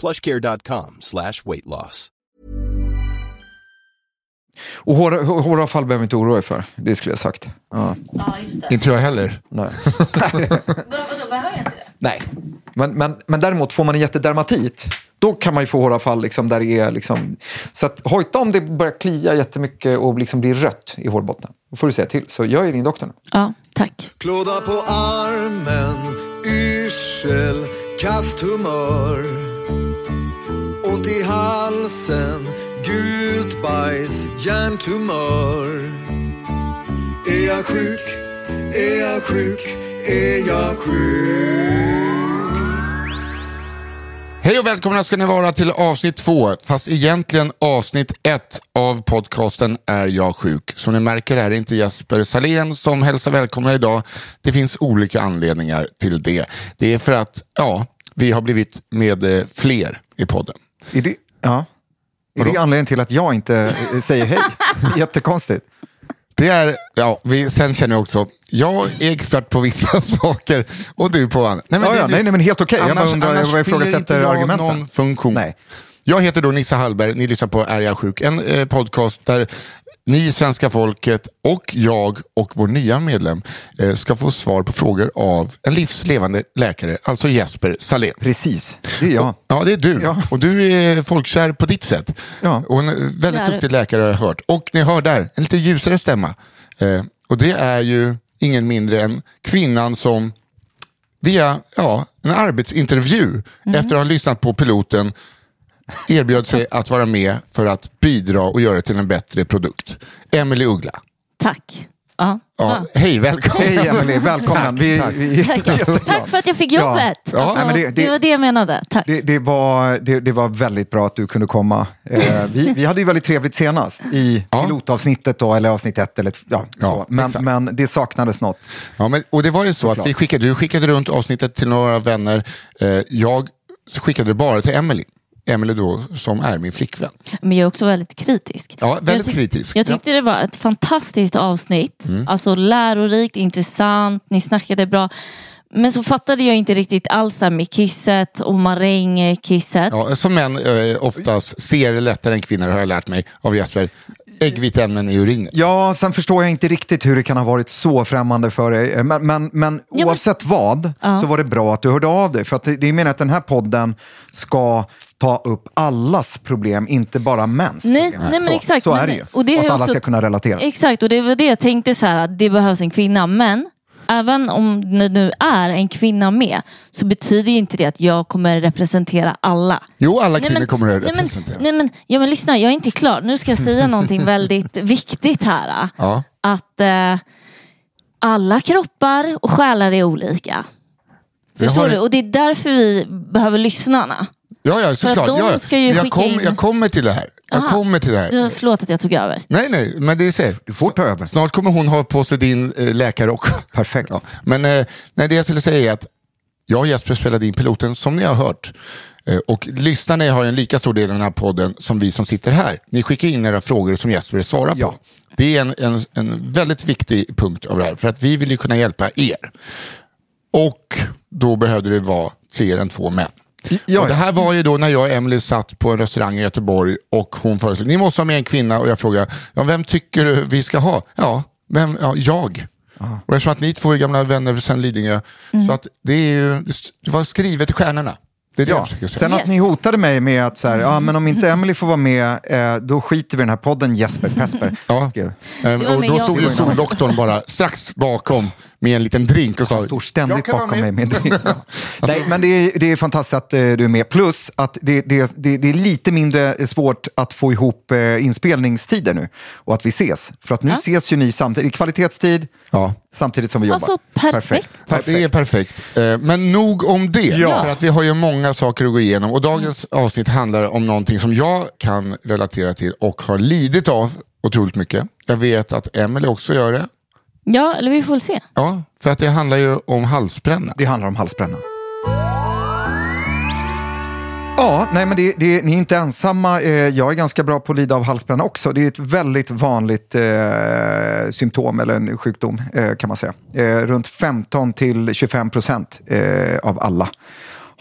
plushcare.com slash weight loss. Och hår, hår- håravfall behöver inte oroa dig för, det skulle jag sagt. Ja. Ja, just det. Inte jag heller. Nej. Vad, vadå, behöver jag inte det? Nej. Men, men, men däremot får man en jättedermatit, då kan man ju få håravfall liksom där det är liksom... Så att hojta om det börjar klia jättemycket och liksom blir rött i hårbotten. Då får du säga till. Så jag är din doktor nu. Ja, tack. Klåda på armen, yrsel, kasthumör. Ont i halsen, gult bajs, hjärntumör. Är jag sjuk? Är jag sjuk? Är jag sjuk? Hej och välkomna ska ni vara till avsnitt två, fast egentligen avsnitt ett av podcasten Är jag sjuk? Som ni märker är det inte Jesper Salén som hälsar välkomna idag. Det finns olika anledningar till det. Det är för att, ja, vi har blivit med eh, fler i podden. Är det, ja. är det anledningen till att jag inte eh, säger hej? Jättekonstigt. Det är, ja, vi, sen känner jag också, jag är expert på vissa saker och du på andra. Nej, Ja, det- ja, nej, nej, men helt okej. Jag bara undrar- jag annars bara fyller ifrågasätter jag argumenten. någon funktion. Nej. Jag heter då Nissa Hallberg, ni lyssnar på Är jag sjuk? En eh, podcast där ni svenska folket och jag och vår nya medlem eh, ska få svar på frågor av en livslevande läkare, alltså Jesper Salén. Precis, det är jag. Ja, det är du. Ja. Och du är folkkär på ditt sätt. Ja. Och en eh, väldigt Där. duktig läkare har jag hört. Och ni hör där, en lite ljusare stämma. Eh, och det är ju ingen mindre än kvinnan som via ja, en arbetsintervju efter att ha lyssnat på piloten erbjöd sig att vara med för att bidra och göra till en bättre produkt. Emily Uggla. Tack. Ja. Ja, Hej, välkommen. Hej Emelie, välkommen. Tack, vi, tack. Vi, Tack. Tack för att jag fick jobbet. Ja. Alltså, Nej, men det, det- det- var det jag menade. Tack. Det, det, var, det, det var väldigt bra att du kunde komma. Eh, vi, vi hade ju väldigt trevligt senast i Ja. pilotavsnittet, då, eller avsnitt ett. Eller, ja, Ja, så. Men, men det saknades något. Ja, men, och det var ju så att Såklart. vi skickade, du skickade runt avsnittet till några vänner. Eh, jag skickade det bara till Emily. Emily då, som är min flickvän. Men jag är också väldigt kritisk. Ja, väldigt jag kritisk. Jag tyckte det var ett fantastiskt avsnitt. Mm. Alltså lärorikt, intressant, ni snackade bra. Men så fattade jag inte riktigt alls det här med kisset och marängkisset. Ja, som män eh, oftast ser lättare än kvinnor har jag lärt mig av Jesper. Äggviteämnen i urinen. Ja, sen förstår jag inte riktigt hur det kan ha varit så främmande för dig. Eh, Men, men, men men- oavsett vad så var det bra att du hörde av dig. För att det, det är meningen att den här podden ska ta upp allas problem, inte bara mäns Nej, problem. nej men så, exakt. Så men är det det- ju. och det att alla också- ska kunna relatera. Exakt, och det var det jag tänkte så här att det behövs en kvinna. Men även om det nu är en kvinna med så betyder inte det att jag kommer representera alla. Jo, alla Nej, kvinnor men- kommer att nej, men, representera. nej, men, ja, men lyssna, jag är inte klar. Nu ska jag säga någonting väldigt viktigt här. Ja. Att eh, alla kroppar och själar är olika. Förstår har du? Och det är därför vi behöver lyssnarna. Ja, ja, såklart. de ja, ja. ska ju Men jag, skicka kom, in- jag kommer till det här. Jag Aha. kommer till det här. Du, förlåt att jag tog över. Nej, nej, men det är så. Du får ta över. Snart kommer hon ha på sig din eh, läkarrock. Perfekt. Ja. Men eh, nej, det jag skulle säga är att jag och Jesper spelade in piloten som ni har hört. Eh, och lyssnarna har ju en lika stor del av den här podden som vi som sitter här. Ni skickar in era frågor som Jesper svarar på. Ja. Det är en, en, en väldigt viktig punkt av det här. För att vi vill ju kunna hjälpa er. Och då behövde det vara fler än två män. Ja, och det här var ju då när jag och Emily satt på en restaurang i Göteborg och hon föreslog, ni måste ha med en kvinna och jag frågade, ja, vem tycker du vi ska ha? Ja, vem? ja jag. Och eftersom att ni två är gamla vänner sedan Lidingö, så att det, är ju, det var skrivet i stjärnorna. Det är det jag Ja. Sen att Yes. ni hotade mig med att så här, ja, men om inte Emily får vara med, eh, då skiter vi i den här podden Jesper Pesper. Ja. Skrev. Ehm, och då stod ju soldoktorn bara strax bakom med en liten drink och sa, Han står ständigt "Jag kan vara bakom mig. med." Med det. Nej, men det är, det är fantastiskt att eh, du är med. Plus att det, det, det, det är lite mindre svårt att få ihop eh, inspelningstider nu och att vi ses. För att nu Ja. ses ju ni samtidigt, i kvalitetstid, Ja. samtidigt som vi jobbar. Alltså, perfekt. Ja, det är perfekt. Eh, Men nog om det. Ja. För att vi har ju många saker att gå igenom. Och dagens avsnitt handlar om någonting som jag kan relatera till och har lidit av otroligt mycket. Jag vet att Emily också gör det. Ja, eller vi får väl se. Ja, för att det handlar ju om halsbränna. Det handlar om halsbränna. Ja, nej men det, det, ni är inte ensamma. Eh, Jag är ganska bra på att lida av halsbränna också. Det är ett väldigt vanligt eh, symptom eller en sjukdom eh, kan man säga. Eh, runt 15 till 25 procent eh, av alla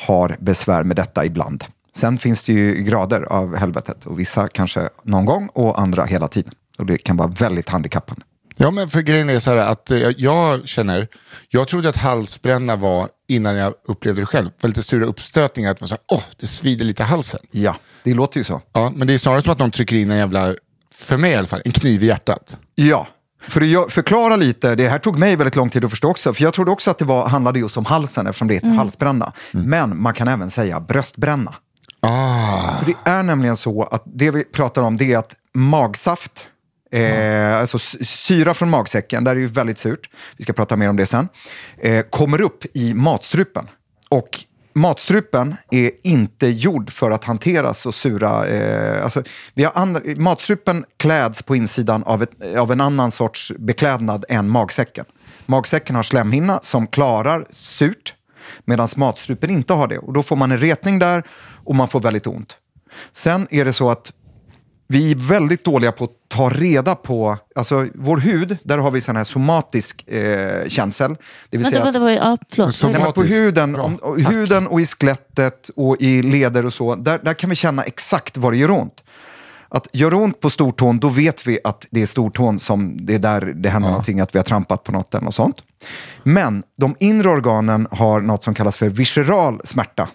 har besvär med detta ibland. Sen finns det ju grader av helvetet och vissa kanske någon gång och andra hela tiden. Och det kan vara väldigt handikappande. Ja, men för grejen är så här att eh, jag känner, jag trodde att halsbränna var, innan jag upplevde det själv, var lite sura uppstötningar. Att det var så här, åh, det svider lite i halsen. Ja, det låter ju så. Ja, men det är snarare som att de trycker in en jävla, för mig i alla fall, en kniv i hjärtat. Ja, för att jag- förklara lite, det här tog mig väldigt lång tid att förstå också, för jag trodde också att det var, handlade just om halsen eftersom det heter halsbränna. Men man kan även säga bröstbränna. Ah, För det är nämligen så att det vi pratar om det är att magsaft, eh, alltså syra från magsäcken, där är ju väldigt surt, vi ska prata mer om det sen, eh, kommer upp i matstrupen. Och matstrupen är inte gjord för att hantera så sura... Eh, alltså, vi har andra, matstrupen kläds på insidan av, ett, av en annan sorts beklädnad än magsäcken. Magsäcken har slemhinna som klarar surt medan matstrupen inte har det. Och då får man en retning där och man får väldigt ont. Sen är det så att vi är väldigt dåliga på att ta reda på, alltså vår hud, där har vi sån här somatisk eh, känsel. Det vill Vänta, säga att, vänta, vad- ja, förlåt. Så- Nej, men på somatisk. huden, om, och huden och i skelettet och i leder och så, där, där kan vi känna exakt var det gör ont. Att gör ont på stortån, då vet vi att det är stortån som det är där det händer någonting, att vi har trampat på något eller något sånt. Men de inre organen har något som kallas för visceral smärta.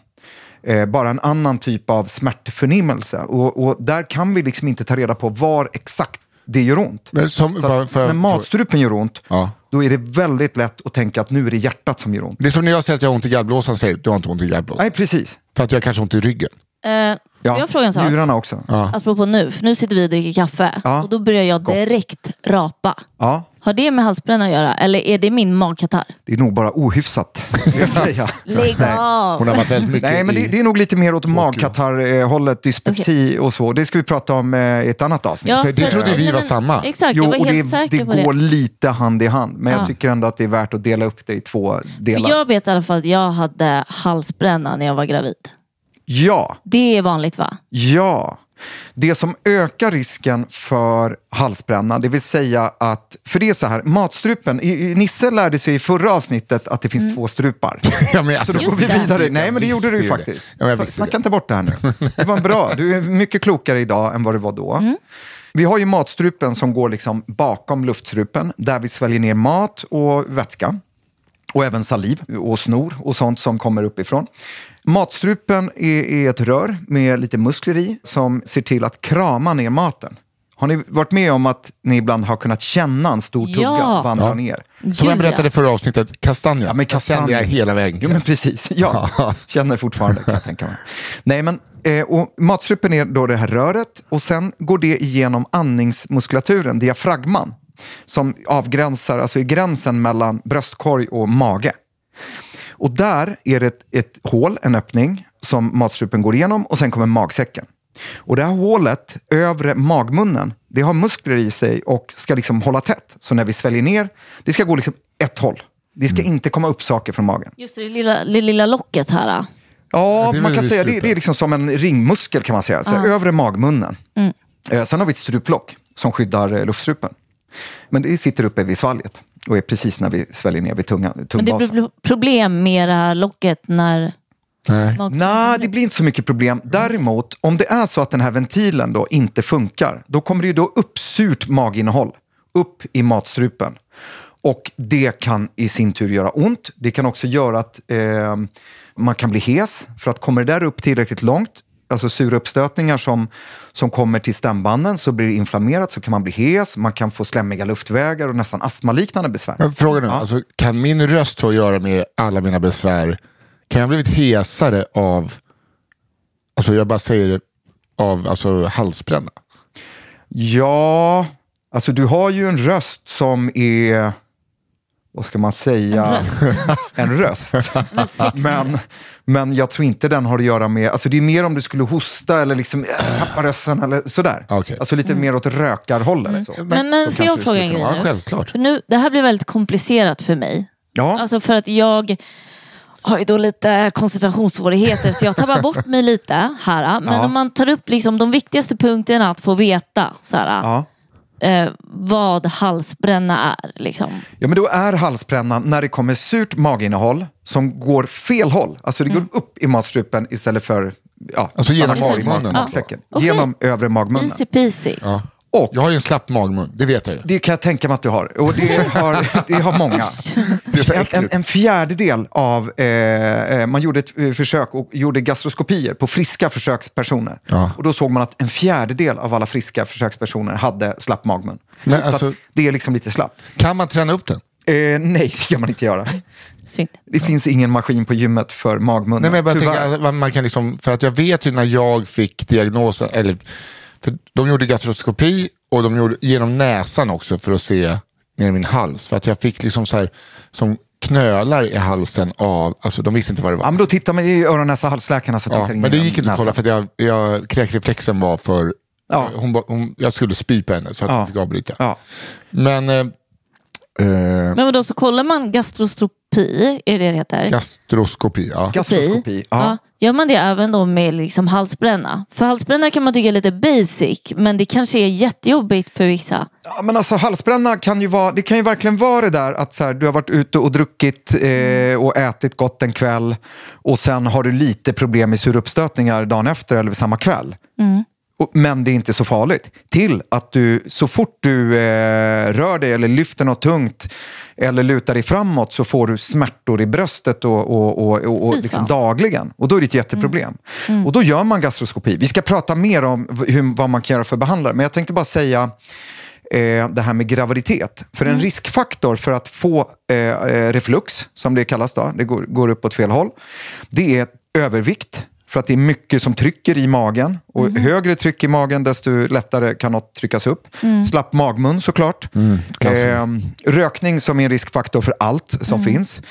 Eh, bara en annan typ av smärtförnimmelse. Och, och där kan vi liksom inte ta reda på var exakt det gör ont. Men som, att för, när matstrupen gör ont, Ja. då är det väldigt lätt att tänka att nu är det hjärtat som gör ont. det är som när jag säger att jag har ont i gallblåsan, säger du, du har inte ont i gallblåsan. Nej, precis. För att jag kanske har ont i ryggen. Eh, Får jag fråga en sak? Njurarna också. Apropå nu, för nu sitter vi och dricker kaffe Ja. och då börjar jag direkt rapa. Ja, Har det med halsbränna att göra eller är det min magkatarr? det är nog bara ohyfsat, vill jag säga. Lägg av! Hon har varit väldigt mycket Nej, men det, det är nog lite mer åt magkatarrhållet, dyspepsi och så. Det ska vi prata om eh, i ett annat avsnitt. Ja, För det trodde vi var samma. Exakt, Jo, jag var och helt det, säker det på går det. lite hand i hand, men jag Ja. tycker ändå att det är värt att dela upp det i två delar. För jag vet i alla fall att jag hade halsbränna när jag var gravid. Ja, Det är vanligt va? ja. Det som ökar risken för halsbränna, det vill säga att, för det är så här, matstrupen, Nisse lärde sig i förra avsnittet att det finns Mm. två strupar. Ja, men alltså, Så då går Just vi det. vidare. Nej, men det gjorde du ju faktiskt. Ja, jag Snacka det. inte bort det här nu. Det var bra. Du är mycket klokare idag än vad du var då. Mm. Vi har ju matstrupen som går liksom bakom luftstrupen, där vi sväljer ner mat och vätska. Och även saliv och snor och sånt som kommer uppifrån. Matstrupen är, är ett rör med lite muskler i som ser till att krama ner maten. Har ni varit med om att ni ibland har kunnat känna en stor tugga Ja. vandra Ja. ner? Som jag berättade i förra avsnittet, kastanjer. Ja, men kastanjer. hela vägen. Jo, men precis. Ja, känner fortfarande kan jag tänka mig. Nej, men eh, och matstrupen är då det här röret och sen går det igenom andningsmuskulaturen, diafragman, som avgränsar, alltså i gränsen mellan bröstkorg och mage. Och där är det ett, ett hål, en öppning, som matstrupen går igenom och sen kommer magsäcken. Och det här hålet, övre magmunnen, det har muskler i sig och ska liksom hålla tätt. Så när vi sväljer ner, det ska gå liksom ett håll. Det ska inte komma upp saker från magen. Just det, det lilla, det lilla locket här. Ja, det man kan säga det, det är liksom som en ringmuskel kan man säga. Så övre magmunnen. Eh, sen har vi ett struplock som skyddar eh, luftstrupen. Men det sitter uppe vid svalget och är precis när vi sväljer ner vid tungan, Men det blir problem med det här locket när Nej. Nej, det blir inte så mycket problem. Däremot, om det är så att den här ventilen då inte funkar, då kommer det ju då upp surt maginnehåll upp i matstrupen. Och det kan i sin tur göra ont. Det kan också göra att eh, man kan bli hes. För att kommer det där upp tillräckligt långt, alltså sura uppstötningar som, som kommer till stämbanden, så blir det inflammerat, så kan man bli hes, man kan få slemmiga luftvägar och nästan astmaliknande besvär. Men frågan nu, Ja. alltså, kan min röst ha att göra med alla mina besvär? Kan jag ha blivit hesare av, alltså jag bara säger det, av alltså, halsbränna? Ja, alltså du har ju en röst som är, vad ska man säga? En röst. En röst. men, men jag tror inte den har att göra med, alltså det är mer om du skulle hosta eller liksom äh, tappa rösten eller sådär. Okej. Alltså lite mer åt rökarhållet. Så. Mm. Men, men får jag fråga en grej? Ja, självklart. För nu, det här blir väldigt komplicerat för mig. Ja, Alltså för att jag har ju då lite koncentrationssvårigheter så jag tappar bort mig lite här. Men Ja. om man tar upp liksom de viktigaste punkterna att få veta så här, ja. Eh, vad halsbränna är. Liksom. ja, men då är halsbrännan när det kommer surt maginnehåll som går fel håll. Alltså det går upp i matstrupen istället för ja, Alltså genom magmunnen. Okej. Genom övre magmunnen. Easy peasy. Ja. Och Jag har ju en slapp magmun, det vet jag ju. Det kan jag tänka mig att du har. Och det har, det har många. Det är så En, en, fjärdedel av... Eh, eh, man gjorde ett eh, försök och gjorde gastroskopier på friska försökspersoner. Ja. Och då såg man att en fjärdedel av alla friska försökspersoner hade slapp magmun. Men Så alltså- det är liksom lite slappt. Kan man träna upp den? Eh, nej, det kan man inte göra. Synd. Det finns ingen maskin på gymmet för magmunnen. Nej, men jag bara tänker, man kan liksom, för att jag vet ju när jag fick diagnosen, eller för de gjorde gastroskopi och de gjorde genom näsan också för att se ner i min hals. För att jag fick liksom så här, som knölar i halsen av, alltså de visste inte vad det var. Ja, men då tittar man i öron, näsa, halsläkarna. Så Ja, men det gick inte att kolla för att jag, jag, kräkreflexen var för... Ja. Hon, hon, jag skulle spy på henne så att Ja. jag fick avbryta. Ja. Men eh, Men vadå, så kollar man gastrostropi, är det det heter? gastroskopi, ja. Gastroskopi. Ja. Gör man det även då med liksom halsbränna? För halsbränna kan man tycka är lite basic, men det kanske är jättejobbigt för vissa. Ja, men alltså, halsbränna kan ju vara, det kan ju verkligen vara det där att så här, du har varit ute och druckit eh, och ätit gott en kväll och sen har du lite problem med suruppstötningar dagen efter eller samma kväll. Men det är inte så farligt. Till att du så fort du eh, rör dig eller lyfter något tungt eller lutar dig framåt så får du smärtor i bröstet och, och, och, och, och liksom dagligen. Och då är det ett jätteproblem. Och då gör man gastroskopi. Vi ska prata mer om hur, vad man kan göra för behandlare. Men jag tänkte bara säga eh, det här med graviditet. För en riskfaktor för att få eh, eh, reflux, som det kallas, då, det går, går upp åt fel håll, det är övervikt. För att det är mycket som trycker i magen. Och högre tryck i magen, desto lättare kan något tryckas upp. Slapp magmun såklart. eh, rökning som är en riskfaktor för allt som finns.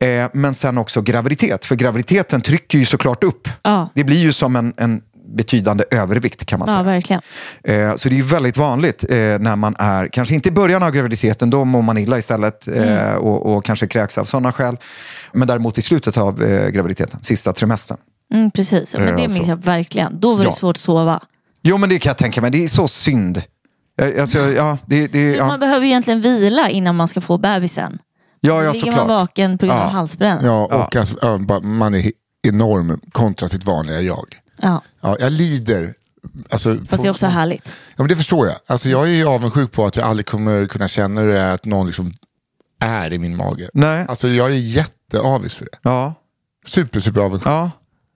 Eh, men sen också graviditet. För graviditeten trycker ju såklart upp. Ja. Det blir ju som en, en betydande övervikt kan man Ja, säga. verkligen. Eh, Så det är ju väldigt vanligt eh, när man är, kanske inte i början av graviditeten, då mår man illa istället eh, och, och kanske kräks av sådana skäl. Men däremot i slutet av eh, graviditeten, sista trimestern. Mm, precis, men det Ja, minns så. jag verkligen. Då var det Ja. svårt att sova. Jo, men det kan jag tänka mig. Det är så synd. Eh, Alltså, ja, det, det, För Man ja. behöver ju egentligen vila innan man ska få bebisen. ja, ja Ligger man såklart. vaken på grund av Ja. halsbränna. Ja, och Alltså, ja, bara- man är enorm kontra sitt vanliga jag. Ja. Ja, jag lider. Alltså, Fast det är också härligt. Ja, men det förstår jag. Alltså, jag är ju avundsjuk på att jag aldrig kommer kunna känna hur det är att någon liksom är i min mage. Nej. Alltså, jag är jätteavis för det. Ja, Super, super avundsjuk. ja.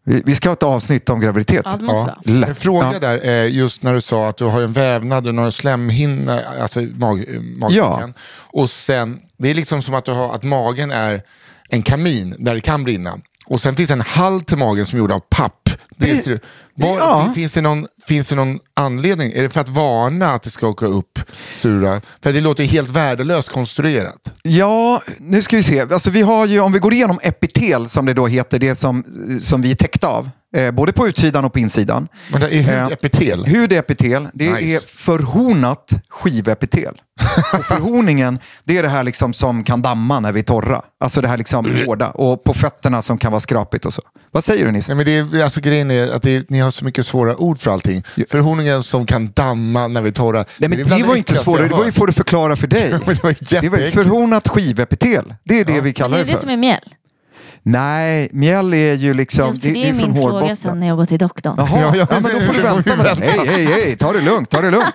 Vi, vi ska ha ett avsnitt om graviditet. Ja, det måste vara. En fråga Ja. där är just när du sa att du har en vävnad och några slemhinnor, alltså mag, magsäcken. Och sen, det är liksom som att, du har, att magen är en kamin där det kan brinna. Och sen finns en hall till magen som är gjord av papp. Det Det- var, ja. finns, det någon, finns det någon anledning? Är det för att varna att det ska åka upp sura? För det låter helt värdelöst konstruerat. Ja, nu ska vi se. Alltså, vi har ju, om vi går igenom epitel, som det då heter, det som, som vi är täckta av. Eh, både på utsidan och på insidan. Men det är Eh, epitel. Hud är epitel. Det Nice. är förhornat skivepitel. Och förhorningen, det är det här liksom som kan damma när vi är torra. Alltså det här liksom hårda. Och på fötterna som kan vara skrapigt och så. Vad säger du Nisse? Nej, men det är, alltså, grejen är att det, ni har så mycket svåra ord för allting. Förhorningen som kan damma när vi är torra. Nej, men är det, bland var inte svårare, det var ju för att förklara för dig. Det var det var förhornat skivepitel. Det är det vi Men kallar är det det för. det som är mjäll? Nej, mjäll är ju liksom... Just för det är från min fråga sen när jag går till doktorn. Jaha, Ja, ja, ja, men då får du det vänta med det. vänta. Hej, hej, hej, ta det lugnt, ta det lugnt.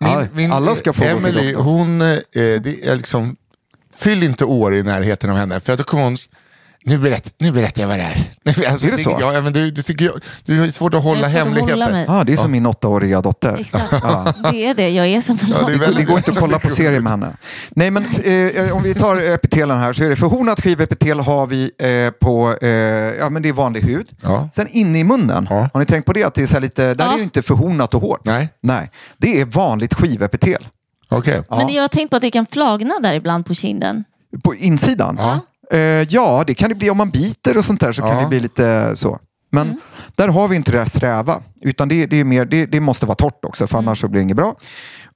Ja, Min, alla ska få gå till Emily, doktorn. hon, eh, det är liksom, fyll inte år i närheten av henne. För att då kommer hon, nu, berätt, nu berättar jag vad det är. Alltså, Är det så? Ja, men du, du, tycker jag, du har svårt att hålla hemligheter. hålla mig. Ja, det är som min åttaåriga dotter. Exakt, det är det. Jag är som Ja, det är Det går inte att kolla på serier med henne. Nej, men eh, om vi tar epitelen här så är det förhornat skivepitel har vi eh, på, eh, ja men det är vanlig hud. Ja. Sen inne i munnen, Ja. har ni tänkt på det? Att det är så här lite, där Ja. är det ju inte förhornat och hårt. Nej. Nej, det är vanligt skivepitel. Okej. Men jag har tänkt på att det kan flagna där ibland på kinden. På insidan? Ja. Eh, ja, det kan det bli om man biter och sånt där så kan Ja. det bli lite så. Men där har vi inte det där sträva, utan det, det, är mer, det, det måste vara torrt också för annars så blir det inget bra.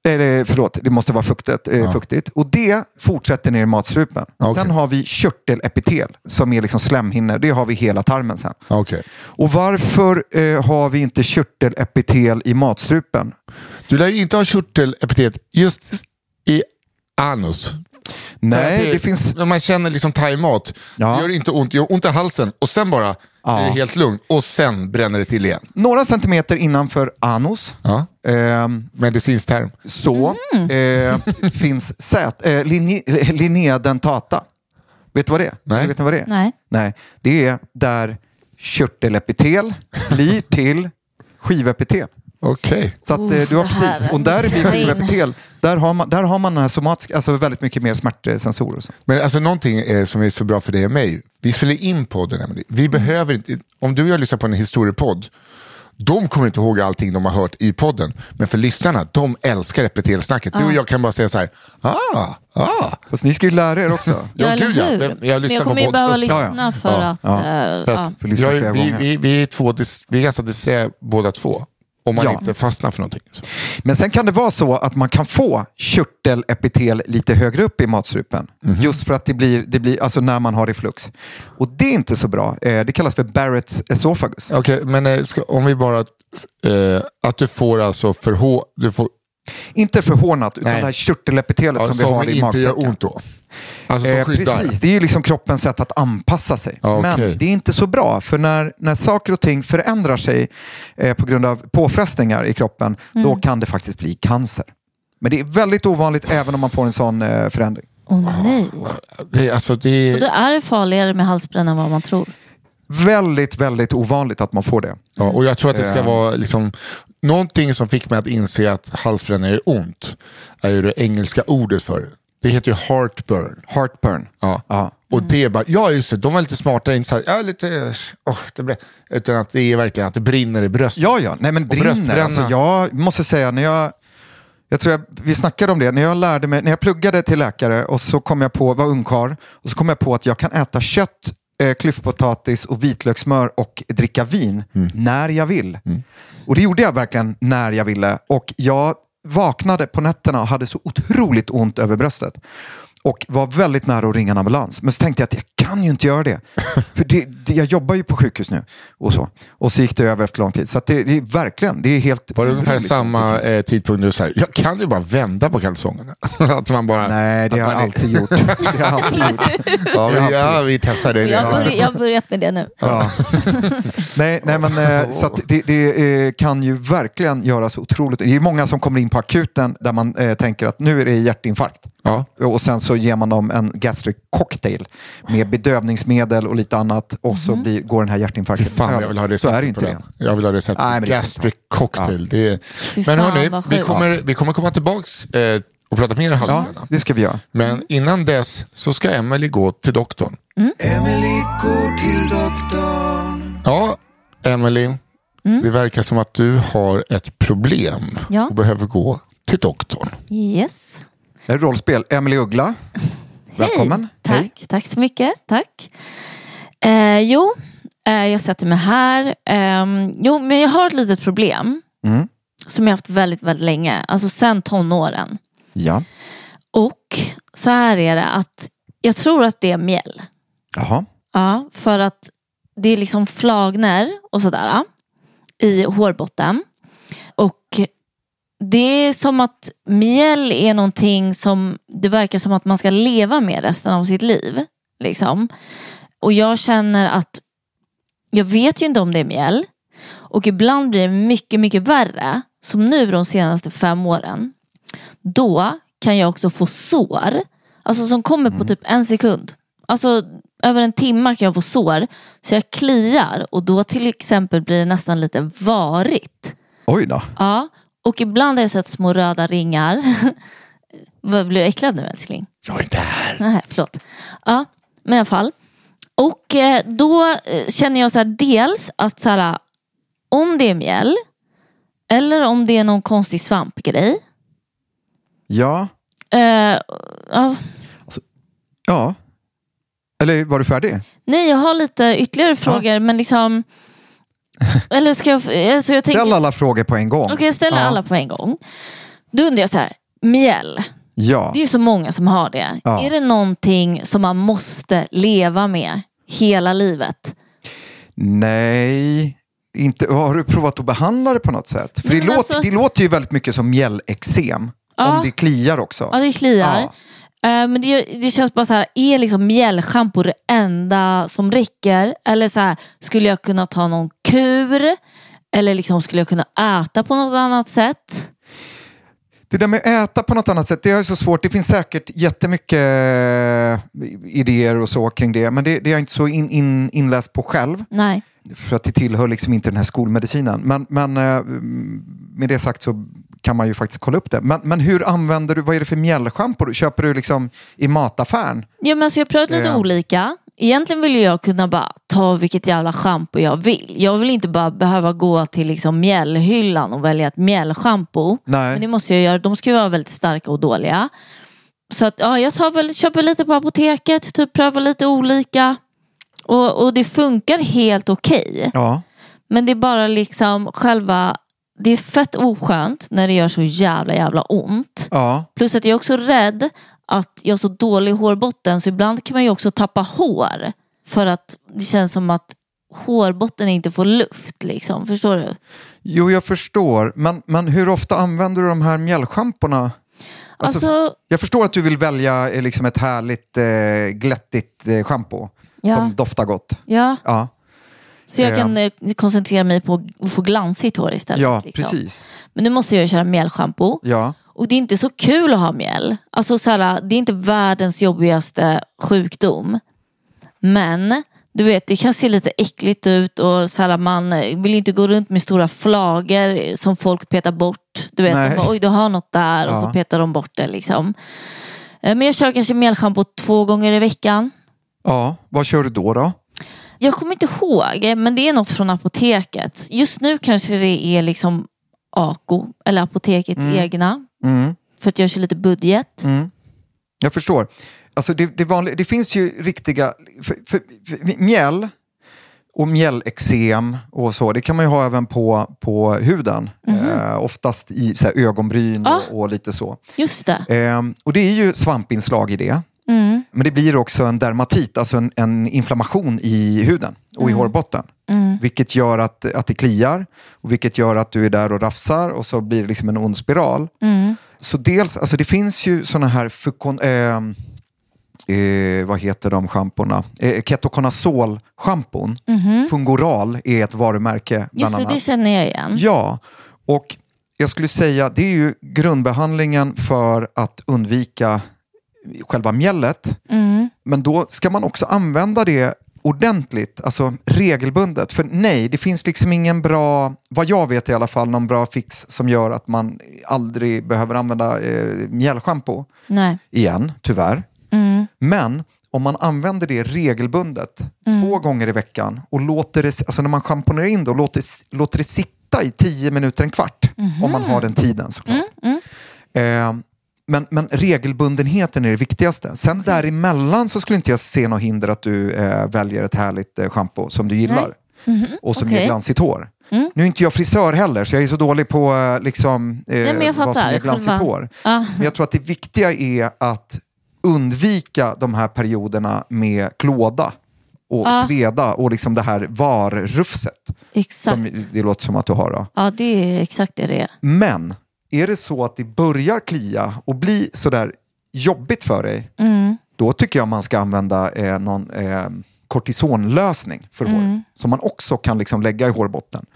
Eller, förlåt, det måste vara fuktigt, eh, fuktigt. Och det fortsätter ner i matstrupen. Okej. Sen har vi körtelepitel som är liksom slemhinnor. Det har vi hela tarmen sen. Okej. Och varför eh, har vi inte körtelepitel i matstrupen? Du lär ju inte ha körtelepitet just i anus. Nej, att det, finns... När man känner liksom thaimat, Ja. det gör inte ont, det gör ont i halsen och sen bara är det helt lugnt och sen bränner det till igen. Några centimeter innanför anus. Ja. Ehm, Medicinsk term. så Mm. eh, finns sät, eh, linje, linea dentata. Vet du vad det är? Nej. Vet ni vad det är? Nej. Nej, det är där körtelepitel blir till skivepitel. Okej. Så att, Uff, eh, du har precis, är- och där in. skivepitel, där har man, där har man den här somatiska, alltså väldigt mycket mer smärtsensorer. och så. Men alltså någonting eh, som är så bra för dig och mig. Vi spelar in podden, Emily. Vi behöver inte, om du och jag lyssnar på en historiepodd, de kommer inte ihåg allting de har hört i podden. Men för lyssnarna, de älskar repetelsnacket. Du och jag kan bara säga så här, ah, ah. Fast ni ska ju lära er också. Ja, eller gud, ja. jag lyssnar Men jag på kommer ju behöva lyssna Ja, ja. för Ja, att... ja. ja. jag, vi, är två, vi är ganska disträ båda två. Om man Ja. inte fastnar för någonting. Så. Men sen kan det vara så att man kan få körtelepitel lite högre upp i matstrupen. Mhm. Just för att det blir, det blir, alltså när man har reflux. Och det är inte så bra. Eh, det kallas för Barretts esophagus. Okej, men eh, ska, om vi bara... Eh, att du får alltså för du får, Inte förhånat, utan Nej. det här körtelepitelet ja, som vi som har i inte gör magsäcken. ont då. Alltså som Eh, precis, det är ju liksom kroppens sätt att anpassa sig. Ja, okej. Men det är inte så bra, för när, när saker och ting förändrar sig eh, på grund av påfrestningar i kroppen, då kan det faktiskt bli cancer. Men det är väldigt ovanligt även om man får en sån eh, förändring. Åh nej. Det, är- alltså, det, Och då är det farligare med halsbränna än vad man tror. Väldigt, väldigt ovanligt att man får det. Ja, och jag tror att det ska Eh. vara liksom, någonting som fick mig att inse att halsbränna är ont. Är ju det engelska ordet för det. Det heter ju heartburn. Heartburn. Ja. Ja. Och det är bara, ja just det, de var lite smartare, inte så här, ja, lite, oh, det ble, utan att det är verkligen att det brinner i bröstet. Ja, ja. Nej, men brinner. Alltså, jag måste säga, när jag, jag tror jag, vi snackade om det, när jag lärde mig, när jag pluggade till läkare och så kom jag på, var ungkarl, och så kom jag på att jag kan äta kött, eh, klyftpotatis och vitlökssmör och dricka vin när jag vill. Och det gjorde jag verkligen när jag ville. Och jag vaknade på nätterna och hade så otroligt ont över bröstet. Och var väldigt nära att ringa en ambulans. Men så tänkte jag att jag kan ju inte göra det. För det, det, jag jobbar ju på sjukhus nu. Och så, och så gick det över efter lång tid. Så att det, det är verkligen, det är helt... Var det ungefär samma eh, tidpunkt du sa, jag kan ju bara vända på kalsongerna. att man bara, Nej, det har jag alltid gjort. Det har jag alltid gjort. Ja, vi, ja, vi testade det. Jag, har börjat med det nu. Ja. nej, nej, men eh, så att det, det eh, kan ju verkligen göra så otroligt. Det är många som kommer in på akuten där man eh, tänker att nu är det hjärtinfarkt. Ja. Och sen så ger man dem en gastric cocktail med bedövningsmedel och lite annat och så blir, går den här hjärtinfarkten Fan, över. jag vill ha så är det receptet inte på det. den. Jag vill ha recept. Nej, Gastric cocktail. Det är... Men fan, hörni, vi kommer, vi kommer komma tillbaks eh, och prata mer Ja, halsbränna. det ska vi göra. Men innan dess så ska Emily gå till doktorn. Emily går till doktorn. Ja, Emily. Det verkar som att du har ett problem Ja. och behöver gå till doktorn. Yes. Det är rollspel. Emily Uggla, välkommen. Hej. Tack, tack så mycket. Tack. Eh, jo, eh, jag sätter mig här. Ehm, jo, men jag har ett litet problem. Mm. Som jag haft väldigt, väldigt länge. Alltså sen tonåren. Ja, Och så här är det att jag tror att det är mjäll. jaha. Ja, för att det är liksom flagner och sådär i hårbotten. Det är som att mjäll är någonting som det verkar som att man ska leva med resten av sitt liv. Liksom. Och jag känner att jag vet ju inte om det är mjäll. Och ibland blir det mycket, mycket värre. Som nu de senaste fem åren. Då kan jag också få sår. Alltså som kommer på typ en sekund. Alltså över en timme kan jag få sår. Så jag kliar och då till exempel blir det nästan lite varigt. Oj då. Ja, och ibland har jag sett små röda ringar. Blir du äcklad nu älskling? Jag är inte här. Nej, förlåt. Ja, men i alla fall. Och eh, då eh, känner jag så här, dels att så här, om det är mjäll eller om det är någon konstig svampgrej. Ja. Eh, ja, Ja. Eller var du färdig? nej, jag har lite ytterligare frågor men liksom... Eller ska jag... Alltså jag tänker, Ställ alla frågor på en gång. Okej, jag ställer Ja. alla på en gång. Då undrar jag så här, mjäll. Ja. Det är ju så många som har det. Ja. Är det någonting som man måste leva med hela livet? Nej. Inte, har du provat att behandla det på något sätt? För Nej, det, låter, alltså- det låter ju väldigt mycket som mjällexem. Ja. Om det kliar också. Ja, det kliar. Eh, Men det, det känns bara så här, är liksom mjällschampo det enda som räcker? Eller så här, skulle jag kunna ta någon kur? Eller liksom, skulle jag kunna äta på något annat sätt? Det där med att äta på något annat sätt, det är så svårt. Det finns säkert jättemycket eh, idéer och så kring det. Men det, det är jag inte så in, in, inläst på själv. Nej. För att det tillhör liksom inte den här skolmedicinen. Men, men eh, med det sagt så kan man ju faktiskt kolla upp det. Men, men hur använder du, vad är det för mjällschampo? Köper du liksom i mataffären? Ja, men så jag har prövat lite Ja. olika. Egentligen vill jag kunna bara ta vilket jävla schampo jag vill. Jag vill inte bara behöva gå till liksom mjällhyllan och välja ett mjällschampo. Nej. Men det måste jag göra. De ska ju vara väldigt starka och dåliga. Så att, ja, jag tar väl, köper lite på apoteket, typ prövar lite olika. Och, och det funkar helt okej. Ja. Men det är bara liksom själva, det är fett oskönt när det gör så jävla jävla ont. ja. Plus att jag är också rädd att jag har så dålig hårbotten så ibland kan man ju också tappa hår. För att det känns som att hårbotten inte får luft. Liksom. Förstår du? Jo, jag förstår. Men, men hur ofta använder du de här mjällschamporna? Alltså, Alltså, Jag förstår att du vill välja eh, liksom ett härligt eh, glättigt eh, schampo Ja. som doftar gott. ja. Ja, Så jag Ja. kan eh, koncentrera mig på att få glansigt hår istället. ja liksom. precis. Men nu måste jag köra mjällschampo. Ja. Och det är inte så kul att ha mjäll. Alltså, så här, det är inte världens jobbigaste sjukdom. Men du vet, det kan se lite äckligt ut och så här, man vill inte gå runt med stora flagor som folk petar bort. Du vet, Nej. bara, oj du har något där och Ja. så petar de bort det. Liksom. Eh, Men jag kör kanske mjällschampo två gånger i veckan. Ja, vad kör du då? då? Jag kommer inte ihåg, men det är något från apoteket. Just nu kanske det är liksom Ako, eller apotekets egna. Mm. För att jag kör lite budget. Mm. Jag förstår. Alltså det, det, vanliga, det finns ju riktiga... För, för, för, mjäll och mjällexem och så, det kan man ju ha även på, på huden. Eh, oftast i så ögonbryn Ja. och, och lite så. Just det. Eh, och det är ju svampinslag i det. Mm. Men det blir också en dermatit, alltså en, en inflammation i huden och i hårbotten. Mm. Vilket gör att, att det kliar och vilket gör att du är där och rafsar och så blir det liksom en ond spiral. Mm. Så dels, alltså det finns ju såna här fukon, eh, eh, vad heter de schamporna? Eh, Ketoconazol-schampon. Fungoral är ett varumärke bland. Just det, det känner jag igen. Ja, och jag skulle säga det är ju grundbehandlingen för att undvika själva mjället. Mm. Men då ska man också använda det ordentligt, alltså regelbundet. För nej, det finns liksom ingen bra, vad jag vet i alla fall, någon bra fix som gör att man aldrig behöver använda eh, mjällschampo igen, tyvärr. Mm. Men om man använder det regelbundet, två gånger i veckan och låter det, alltså när man schamponerar in det och låter, låter det sitta i tio minuter, en kvart, om man har den tiden såklart. Eh, men, men regelbundenheten är det viktigaste. Sen däremellan så skulle inte jag se något hinder att du eh, väljer ett härligt eh, schampo som du gillar. Och som ger Okej. glansigt hår. Nu är inte jag frisör heller så jag är så dålig på eh, liksom, eh, jag vad som ger glansigt Själva- hår. Ja. Men jag tror att det viktiga är att undvika de här perioderna med klåda och Ja. sveda och liksom det här var-rufset. Exakt. Som det låter som att du har. Då. Ja, det är exakt det det är. Men är det så att det börjar klia och bli sådär jobbigt för dig, Mm. då tycker jag man ska använda eh, någon, eh, kortisonlösning för Mm. håret. Som man också kan liksom lägga i hårbotten.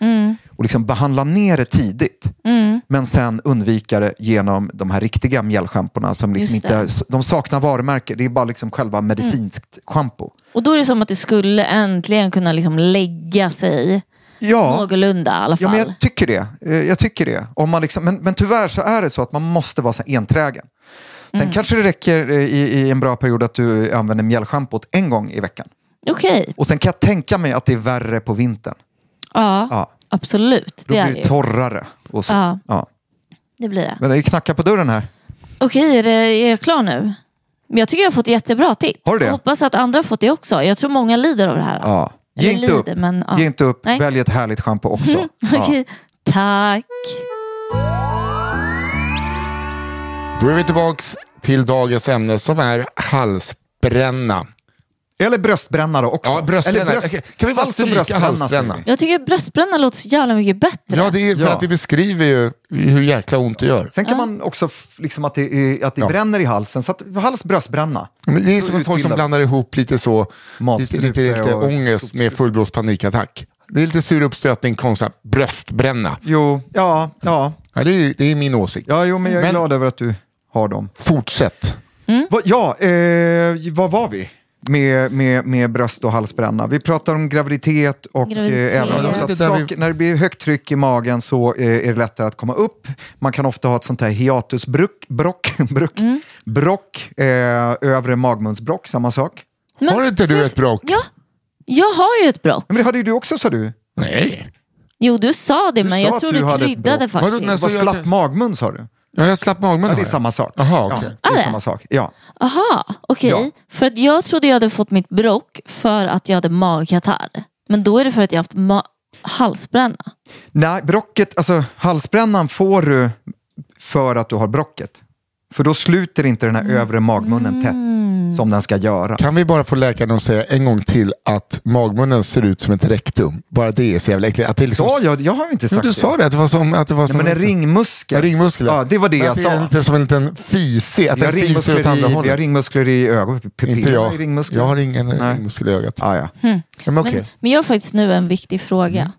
Och liksom behandla ner det tidigt. Mm. Men sen undvika det genom de här riktiga mjällschamporna som liksom. Mm. inte, de saknar varumärke. Det är bara liksom själva medicinskt schampo. Och då är det som att det skulle äntligen kunna liksom lägga sig Ja. någorlunda i alla Ja, fall. men jag tycker det. Eh, Jag tycker det. Om man liksom, men, men tyvärr så är det så att man måste vara så enträgen. Sen Mm. kanske det räcker eh, i, i en bra period att du använder mjällschampot en gång i veckan. Okej, Och sen kan jag tänka mig att det är värre på vintern. ja, Ja. absolut. Då Det blir det torrare. Och så. Ja. Ja. Det blir det. Men det knackar på dörren här. Okej, är, det, är jag klar nu? Men jag tycker jag har fått jättebra tips. Har du det? Jag hoppas att andra har fått det också. Jag tror många lider av det här. Ja. Ge inte upp. men, ja. Ge inte upp. Nej. Välj ett härligt schampo också. Ja. Okej, tack. Då är vi tillbaks till dagens ämne som är halsbränna. Eller bröstbränna då också. Ja, bröstbränna. Eller bröst- kan vi bara stryka bröstbränna, halsbränna? Jag tycker bröstbränna låter så jävla mycket bättre. Ja, det är för Ja. att det beskriver ju hur jäkla ont det gör. Sen kan man också liksom att det, är, att det Ja. bränner i halsen. Så att hals, bröstbränna. Men det är som folk som blandar ihop lite så, lite, lite, lite ångest med fullblås panikattack. Det är lite sur uppstötning kontra bröstbränna. Jo, ja, ja. Ja, det, är, det är min åsikt. ja jo, men jag är Men- glad över att du har dem. Fortsätt. Va, ja, eh, vad var vi? Med, med, med bröst och halsbränna. Vi pratar om graviditet och Graviditet. eh, även Ja, så det att där vi- saker, när det blir högt tryck i magen så eh, är det lättare att komma upp. Man kan ofta ha ett sånt här hiatusbrock, brock, brock, Mm. brock eh, övre magmunsbrock, samma sak. Men- Har inte du ett brock? Ja, jag har ju ett brock. Men det hade ju du också sa du. Nej. Jo, du sa det, Du men sa jag tror du kryddade. Vadå, faktiskt. jag- slapp magmun sa du. Ja, jag slapp magmun Ja, det är samma sak. Jaha, okej. ja, det Är det? samma sak. Ja. Aha, okej. Ja. För att jag trodde jag hade fått mitt brock för att jag hade magkatarr. Men då är det för att jag haft ma- halsbränna. Nej, brocket, alltså halsbrännan får du för att du har brocket. För då sluter inte den här övre magmunnen tätt som den ska göra. Kan vi bara få läkaren att säga en gång till att magmunnen ser ut som ett rektum? Bara det är så jävla äckligt. Att det liksom... Sa jag? Jag har inte sagt du det. sa det, att det var som... Att det var Ja, som men en ringmuskel. En ringmuskel. Ja, det var det Men jag att Det är sa. lite som en liten fisig, att Vi har, den fiser åt ringmuskler andra i, vi har hållet. ringmuskler i ögat. Inte jag. Jag har ingen Nej. ringmuskel i ögat. Ah, ja. Ja, Men okej. Men, men jag har faktiskt nu en viktig fråga.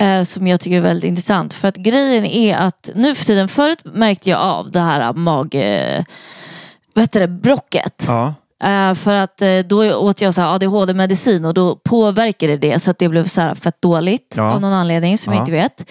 Eh, som jag tycker är väldigt intressant. För att grejen är att nu för tiden, förut märkte jag av det här mag... Eh, vad heter det? Brocket. Ja. Eh, för att då åt jag ADHD-medicin och då påverkade det så att det blev så här fett dåligt Ja. av någon anledning som Ja. jag inte vet.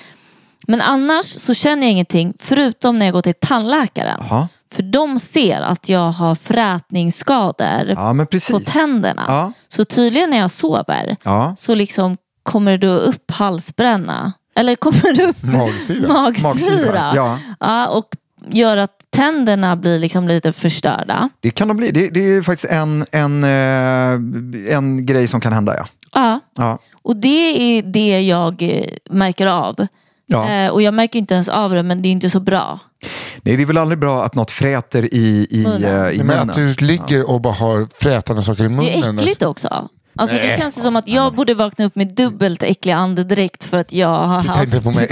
Men annars så känner jag ingenting förutom när jag går till tandläkaren. Jaha. För de ser att jag har frätningsskador ja, på tänderna. Ja. Så tydligen när jag sover Ja. så liksom kommer då upp halsbränna. Eller kommer det upp Magsyra. magsyra. Magsyra, ja. Ja, och gör att tänderna blir liksom lite förstörda. Det kan de bli. Det, det är faktiskt en, en, eh, en grej som kan hända, ja. Ja. ja. Och det är det jag eh, märker av. ja. Eh, och jag märker inte ens av det men det är inte så bra. Nej, det är väl aldrig bra att något fräter i, i, Munnen. i Nej, Men munnen. att du ligger och bara har frätande saker i munnen. Det är äckligt också. Alltså det känns det som att jag borde vakna upp med dubbelt äcklig andedräkt för att jag har Titta haft på mig.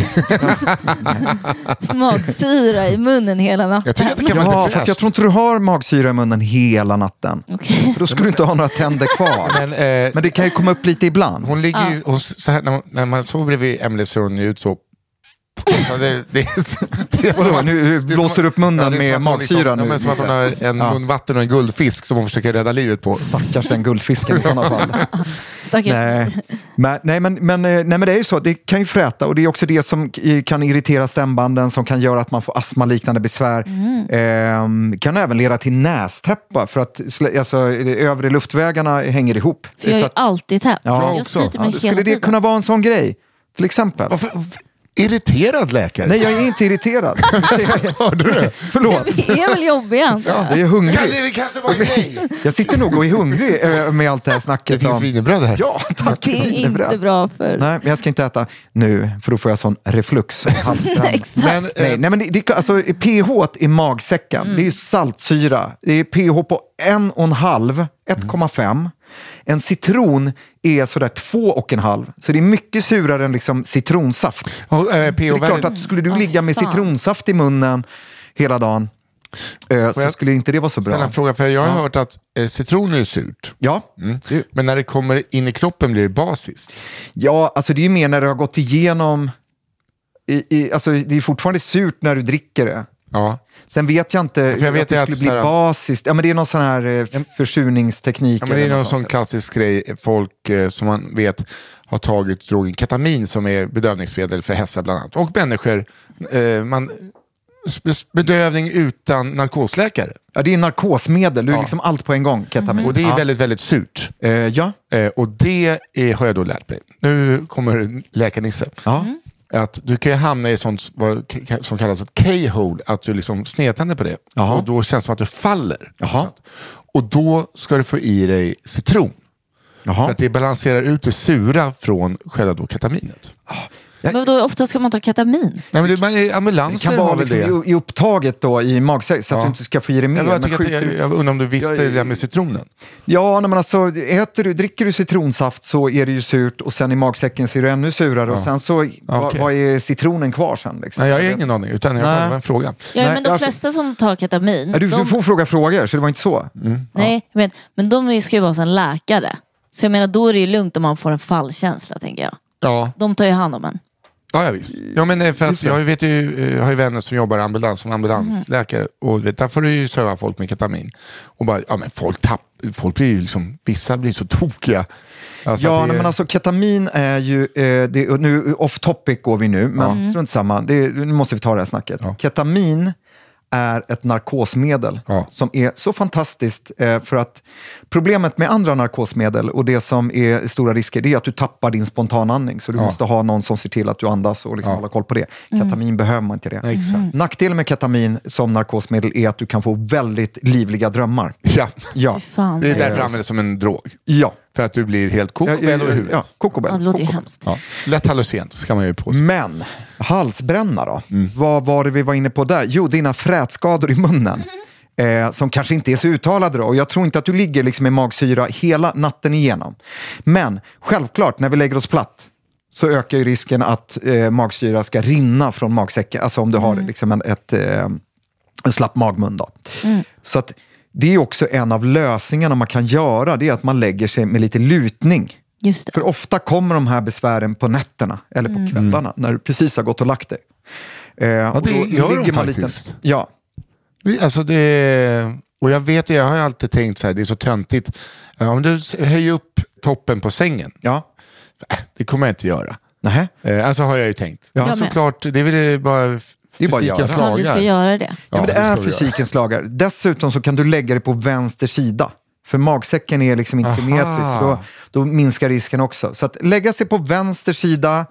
magsyra i munnen hela natten. Jag tycker att det kan vara Ja, lite fast fräscht. jag tror inte du har magsyra i munnen hela natten. Okej. För då skulle du inte ha några tänder kvar. Men, eh, Men det kan ju komma upp lite ibland. Hon ligger ju, hon, så här, när, man- när man sover bredvid Emelie ser hon ju ut så. Ja, det, det, är, så- det är som som blåser upp munnen som med liksom- magsyra Ja, nu, men som att hon har en Ja. mun vatten och en guldfisk som hon försöker rädda livet på. Stackars den guldfisken i sådana fall. Stackars. Nej. Men, nej, men, men, eh, nej, men det är ju så, det kan ju fräta och det är också det som kan irritera stämbanden som kan göra att man får astmaliknande besvär. Ehm, kan även leda till nästäppa för att alltså, de övre luftvägarna hänger ihop. För jag är att, alltid täppt. Ja, jag också. ja, skulle det tiden. kunna vara en sån grej? Till exempel. Varför, irriterad läkare? Nej, jag är inte irriterad. Hörde du det? Förlåt. Det är väl jobbigt antar jag. Är hungrig. Kan det kanske vara en grej? Jag sitter nog och är hungrig eh, med allt det här snacket. Det finns wienerbröd här. Ja, tack. Det är wienerbröd. inte bra för... Nej, men jag ska inte äta nu, för då får jag sån reflux. och. Exakt. Men, eh, Nej, nej, men det, det, alltså, pH i magsäcken, Mm. det är ju saltsyra. Det är pH på 1,5, 1,5. En citron är sådär 2,5. Så det är mycket surare än liksom citronsaft. och, eh, Det är klart att skulle du ligga med citronsaft i munnen hela dagen, eh, så jag skulle inte det vara så Ställa bra. en fråga, för jag har hört att eh, citroner är surt. Ja, det, Men när det kommer in i kroppen blir det basiskt. ja, alltså det är ju mer när det har gått igenom... I, i, alltså det är fortfarande surt när du dricker det. Ja. Sen vet jag inte För jag vet att det att skulle så bli basiskt. Ja, men det är någon sån här eh, försurningsteknik. Ja, men det är någon sån klassisk grej, folk eh, som man vet har tagit drogen ketamin som är bedövningsmedel för hästar bland annat. Och människor, eh, man, bedövning utan narkosläkare. Ja, det är narkosmedel, du är Ja. liksom allt på en gång, ketamin. Och det är ja. väldigt, väldigt surt. Eh, ja. Eh, och det är, har jag då lärt mig. Nu kommer läkarnisse. Ja. Att du kan ju hamna i sånt som kallas ett K-hole, att du liksom snedtänder på det. Jaha. Och då känns det som att du faller. Och då ska du få i dig citron. För Jaha. att det balanserar ut det sura från själva då ketaminet. Men då ofta ska man ta ketamin. Nej, men det, man, Det ambulanser kan har vara liksom det. i, i upptaget då, i magsäck så att Ja. du inte ska få i dig mer. Jag, Men skjuter jag, jag undrar om du visste det där med citronen. Ja, nej, men alltså, äter du, dricker du citronsaft så är det ju surt och sen i magsäcken så är det ännu surare och sen så, vad, okej. vad är citronen kvar sen? Liksom? Nej, jag har ingen aning, utan jag bara, det en fråga. Ja, Nej, men de flesta som tar ketamin, Ja, du, de, du får fråga frågor, så det var inte så. nej, men, men de ska ju vara som läkare. Så jag menar, då är det ju lugnt om man får en fallkänsla, tänker jag. Ja, De tar ju hand om en. ja, ja visst. Ja, men eh, för att jag vet ju, eh, har ju vänner som jobbar ambulans som ambulansläkare Mm. och vet, där får du ju söva folk med ketamin. Och bara, ja men folk tapp, folk blir ju liksom, vissa blir så tokiga. Alltså Ja, det men alltså ketamin är ju, eh, det, nu off topic går vi nu, men strunt samma, det, nu måste vi ta det här snacket. Ketamin är ett narkosmedel Ja. som är så fantastiskt eh, för att problemet med andra narkosmedel och det som är stora risker det är att du tappar din spontanandning så du måste ha någon som ser till att du andas och liksom hålla koll på det. Ketamin behöver man inte det. Exakt. Nackdelen med ketamin som narkosmedel är att du kan få väldigt livliga drömmar. Ja, Ja, fan. det är därför det som en drog. ja. För att du blir helt Ja, kokobell ja, i huvudet. ja, kokobell. Ja, det låter ju hemskt. Ja. Lätt hallucinant ska man ju på sig. Men halsbränna då? Mm. Vad var det vi var inne på där? Jo, dina frätskador i munnen. Eh, som kanske inte är så uttalade då. Och jag tror inte att du ligger liksom i magsyra hela natten igenom. Men självklart, när vi lägger oss platt så ökar ju risken att eh, magsyra ska rinna från magsäcken. Alltså om du har liksom en, ett, eh, en slapp magmun. Då. Så att det är också en av lösningarna man kan göra. Det är att man lägger sig med lite lutning. Just det. För ofta kommer de här besvären på nätterna eller på kvällarna när du precis har gått och lagt dig. Eh, och det då gör de ligger man faktiskt. ja, Vi- Alltså det, och jag vet, jag har ju alltid tänkt så här, det är så töntigt. Eh, Om du höjer upp toppen på sängen, ja. äh, det kommer jag inte göra. Nähä. Eh, Alltså har jag ju tänkt. Ja. Jag såklart, det är väl bara f- Det är bara att fysikens göra. Ja, lagar. vi ska göra det. Ja, men det är fysikens lagar. Dessutom så kan du lägga det på vänster sida. För magsäcken är liksom inte Aha. symmetrisk. Då, då minskar risken också. Så att lägga sig på vänster sida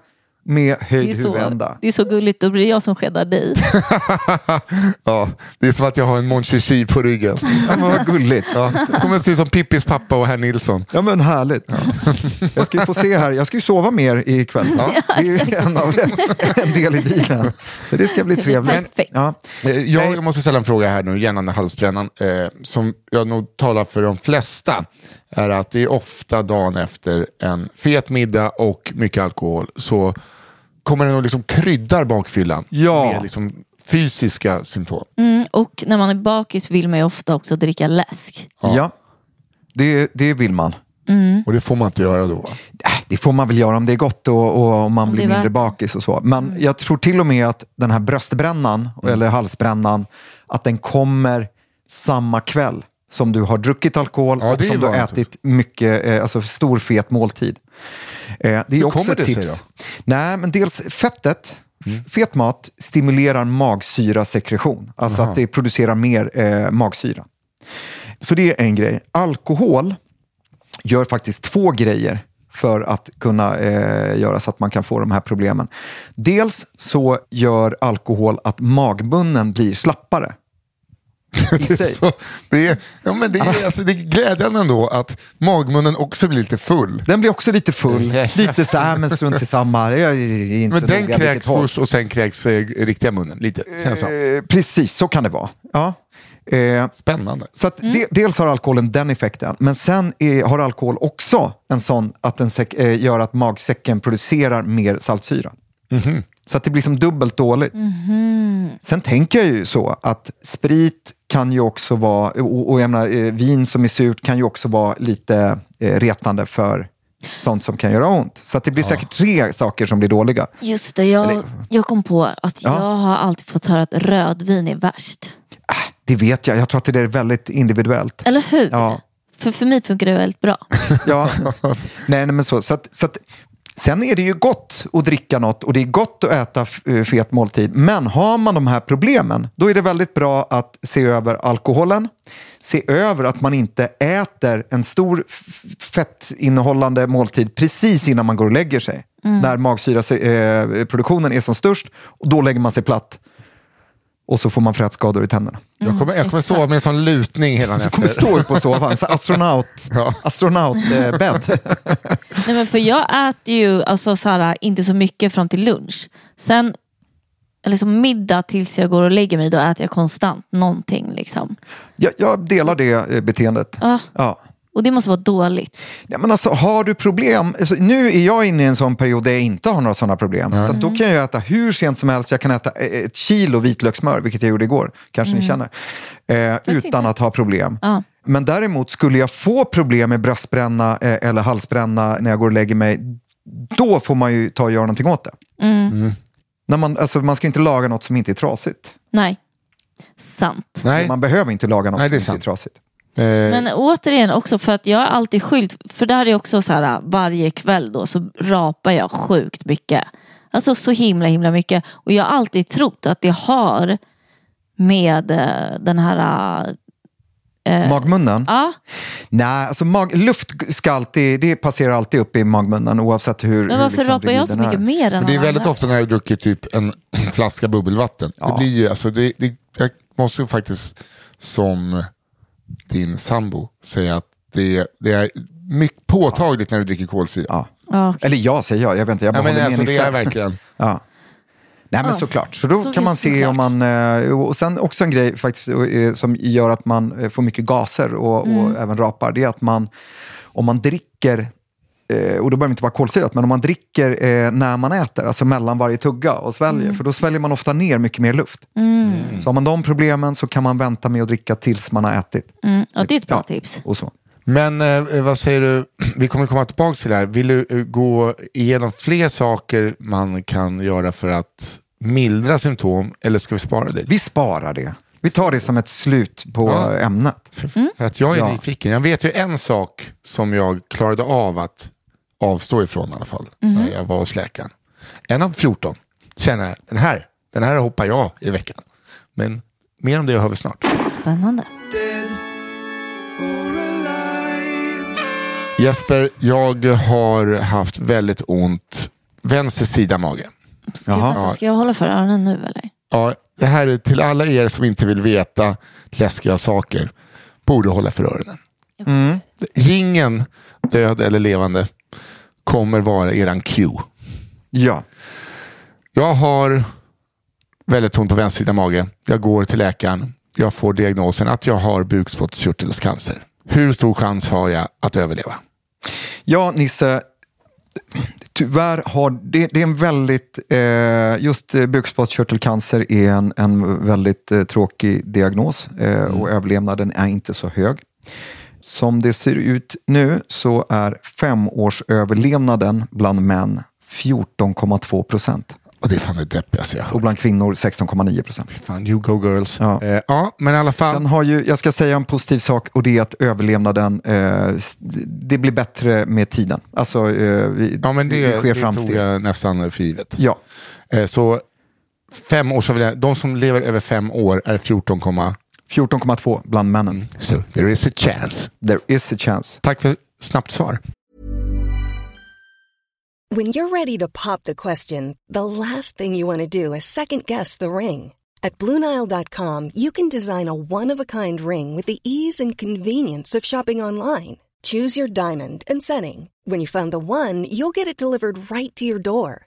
med Det är, höjd så, huvudända. det är så gulligt, då blir det jag som skäddar dig. ja, det är som att jag har en Mon Chichi på ryggen. Ja, men vad gulligt. Ja, det kommer att se ut som Pippis pappa och herr Nilsson. Ja men härligt. Jag ska ju få se här, jag ska ju sova mer ikväll. Det är ju en, av, en del i dealen. Så det ska bli trevligt. Perfekt. Ja. Eh, Jag måste ställa en fråga här nu, gällande halsbrännan, eh, som jag nog talar för de flesta. Är att det är ofta dagen efter en fet middag och mycket alkohol så kommer den och liksom kryddar bakfyllan Ja. med liksom fysiska symptom. Mm, och när man är bakis vill man ju ofta också dricka läsk. Ja, det, det vill man. Och det får man inte göra då va? Äh, Det får man väl göra om det är gott och, och om man Om blir mindre bakis och så. Men jag tror till och med att den här bröstbrännan eller halsbrännan, att den kommer samma kväll som du har druckit alkohol Ja, och som du har ätit mycket, eh, alltså stor fet måltid. Eh, det är Hur också kommer det sig tips. då? Nej, men dels fettet, fet mat stimulerar magsyrasekretion, alltså att det producerar mer eh, magsyra. Så det är en grej. Alkohol gör faktiskt två grejer för att kunna eh, göra så att man kan få de här problemen. Dels så gör alkohol att magmunnen blir slappare. Det är, sig. så, det är, ja, men det är, alltså, det är glädjande ändå att magmunnen också blir lite full. Den blir också lite full, lite så här, men strunt i samma. Det är inte Men den kräks först och sen kräks eh, riktiga munnen. Lite. Eh, precis, så kan det vara. Ja. Eh, Spännande. Så att de, dels har alkoholen den effekten, men sen är, har alkohol också en sån att den eh, gör att magsäcken producerar mer saltsyra. Så att det blir som dubbelt dåligt. Sen tänker jag ju så att sprit kan ju också vara, och, och jag menar, eh, vin som är surt kan ju också vara lite eh, retande för sånt som kan göra ont. Så att det blir säkert tre saker som blir dåliga. Just det, jag, Eller- jag kom på att Ja. jag har alltid fått höra att rödvin är värst. Det vet jag, jag tror att det är väldigt individuellt. Eller hur? Ja. För, för mig funkar det väldigt bra. Ja, nej, nej men så. så, att, så att, sen är det ju gott att dricka något och det är gott att äta eh, fet måltid. Men har man de här problemen, då är det väldigt bra att se över alkoholen. Se över att man inte äter en stor fettinnehållande måltid precis innan man går och lägger sig. När magsyraproduktionen är som störst, och då lägger man sig platt. Och så får man frätskador i tänderna. Jag kommer, jag kommer sova med en sån lutning hela Du natten. kommer stå upp och sova, en astronaut, Ja. astronautbädd. Nej, men för jag äter ju alltså, så här, inte så mycket fram till lunch. Sen eller som middag tills jag går och lägger mig, då äter jag konstant någonting. Liksom. Jag, jag delar det eh, beteendet. Ja. Ja. Och det måste vara dåligt. Ja, men alltså, har du problem, alltså, nu är jag inne i en sån period där jag inte har några sådana problem. Så att då kan jag äta hur sent som helst. Jag kan äta eh, ett kilo vitlökssmör, vilket jag gjorde igår, kanske ni känner. Eh, utan inte. att ha problem. Ja. Men däremot, skulle jag få problem med bröstbränna eh, eller halsbränna när jag går och lägger mig, då får man ju ta och göra någonting åt det. När man, alltså, man ska inte laga något som inte är trasigt. Nej, sant. Nej, Man behöver inte laga något Nej, som inte är trasigt. Eh, Men återigen också för att jag är alltid skylt, för där är också så här varje kväll då så rapar jag sjukt mycket. Alltså så himla himla mycket. Och jag har alltid trott att det har med eh, den här, Magmunnen? ja, Nej, alltså mag, luft ska alltid, det passerar alltid upp i magmunnen oavsett hur men varför hur liksom rapar jag så mycket är. mer än det är väldigt andra? ofta när du druckit typ en flaska bubbelvatten. Det blir ju, alltså, det, det, jag måste ju faktiskt som din sambo säga att det, det är mycket påtagligt när du dricker kolsyra. Ja. Ja, okej. Eller jag säger jag, jag vet inte, jag Ja, bara men håller alltså, med det är verkligen... Ja. Nej men Ja. såklart, så då Så kan man se såklart. om man, eh, och sen också en grej faktiskt eh, som gör att man eh, får mycket gaser och, Mm. och även rapar, det är att man, om man dricker, och då behöver det inte vara kolsyrat, men om man dricker eh, när man äter, alltså mellan varje tugga och sväljer, Mm. för då sväljer man ofta ner mycket mer luft. Så har man de problemen så kan man vänta med att dricka tills man har ätit. Mm, ja, det är ett bra Ja. tips. Och så. Men eh, vad säger du, vi kommer komma tillbaka till det här. Vill du eh, gå igenom fler saker man kan göra för att mildra symptom eller ska vi spara det? Vi sparar det. Vi tar det som ett slut på Ja. ämnet. För, för att jag är Ja. nyfiken. Jag vet ju en sak som jag klarade av att avstå ifrån i alla fall. När jag var hos läkaren. En av 14 känner jag, den här, den här hoppar jag i veckan. Men mer om det hör vi snart. Spännande. Jesper, jag har haft väldigt ont vänster sida mage. Ska, jag, vänta, ska jag hålla för öronen nu eller? Ja, det här är till alla er som inte vill veta läskiga saker. Borde hålla för öronen. Ringen, död eller levande, kommer vara eran cue. Ja. Jag har väldigt ont på vänster sida mage. Jag går till läkaren. Jag får diagnosen att jag har bukspottkörtelcancer. Hur stor chans har jag att överleva? Ja, Nisse. Tyvärr har det, det är en väldigt, eh, just eh, bukspottkörtelcancer är en, en väldigt eh, tråkig diagnos eh, och överlevnaden är inte så hög. Som det ser ut nu så är femårsöverlevnaden bland män 14,2 procent Och det är fan det deppigaste jag och bland kvinnor 16,9 procent. Fan, you go girls. Ja. Eh, ja, men i alla fall. Sen har ju, jag ska säga en positiv sak och det är att överlevnaden, eh, det blir bättre med tiden. Alltså, eh, vi, Ja, men det, det sker det framsteg. tog jag nästan för givet. Ja, Eh, så fem års de som lever över fem år är 14, 14,2 bland männen. so there is a chance. There is a chance. Tack för snabbt svar. When you're ready to pop the question, the last thing you want to do is second guess the ring. At Bluenile.com, you can design a one of a kind ring with the ease and convenience of shopping online. Choose your diamond and setting. When you find the one, you'll get it delivered right to your door.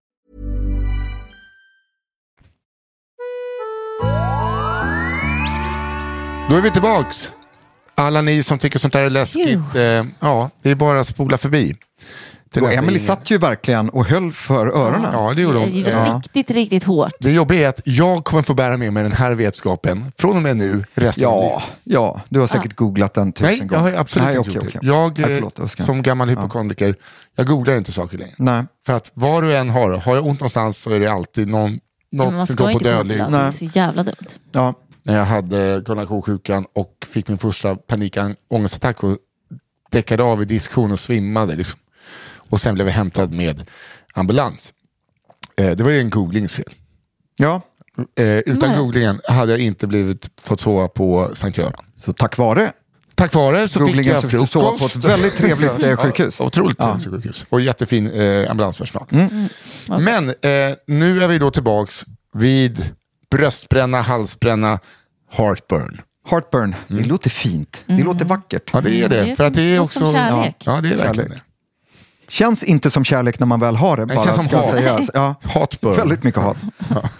Då är vi tillbaks. Alla ni som tycker sånt där är läskigt, eh, ja, det är bara att spola förbi. Till Och Emily satt ju verkligen och höll för öronen. Ja, det gjorde hon. Det är Eh, riktigt, riktigt hårt. Det jobbiga är att jag kommer få bära med mig den här vetskapen från och med nu resten av Ja, livet. ja, du har säkert googlat den tusen Nej, gånger. jag har absolut Nej, inte okej, gjort okej. det. Jag, Nej, eh, förlåt, jag som inte. gammal hypokondriker, jag googlar inte saker längre. Nej. För att vad du än har, har jag ont någonstans så är det alltid någon, något ska symptom på dödlig. det är så jävla dumt. Ja. När jag hade galna ko-sjukan och fick min första panikångestattack och däckade av i diskussion och svimmade. Liksom. Och sen blev jag hämtad med ambulans. Eh, det var ju en googlingsfel. ja, Eh, utan Nej. googlingen hade jag inte blivit, fått sova på Sankt Göran. så tack vare Tack vare så fick googlingen jag så fick sova frukost. på ett väldigt trevligt eh, sjukhus. Ja, otroligt Ja. trevligt sjukhus. Och jättefin eh, ambulanspersonal. Mm. Men eh, nu är vi då tillbaks vid bröstbränna, halsbränna, heartburn. Heartburn, det låter fint. Det låter vackert. Ja, det är det. Det är För att det är också... som kärlek. Ja, ja, det är verkligen det. Känns inte som kärlek när man väl har det. Det känns som hat. Ja. Hatburn. Väldigt mycket hat.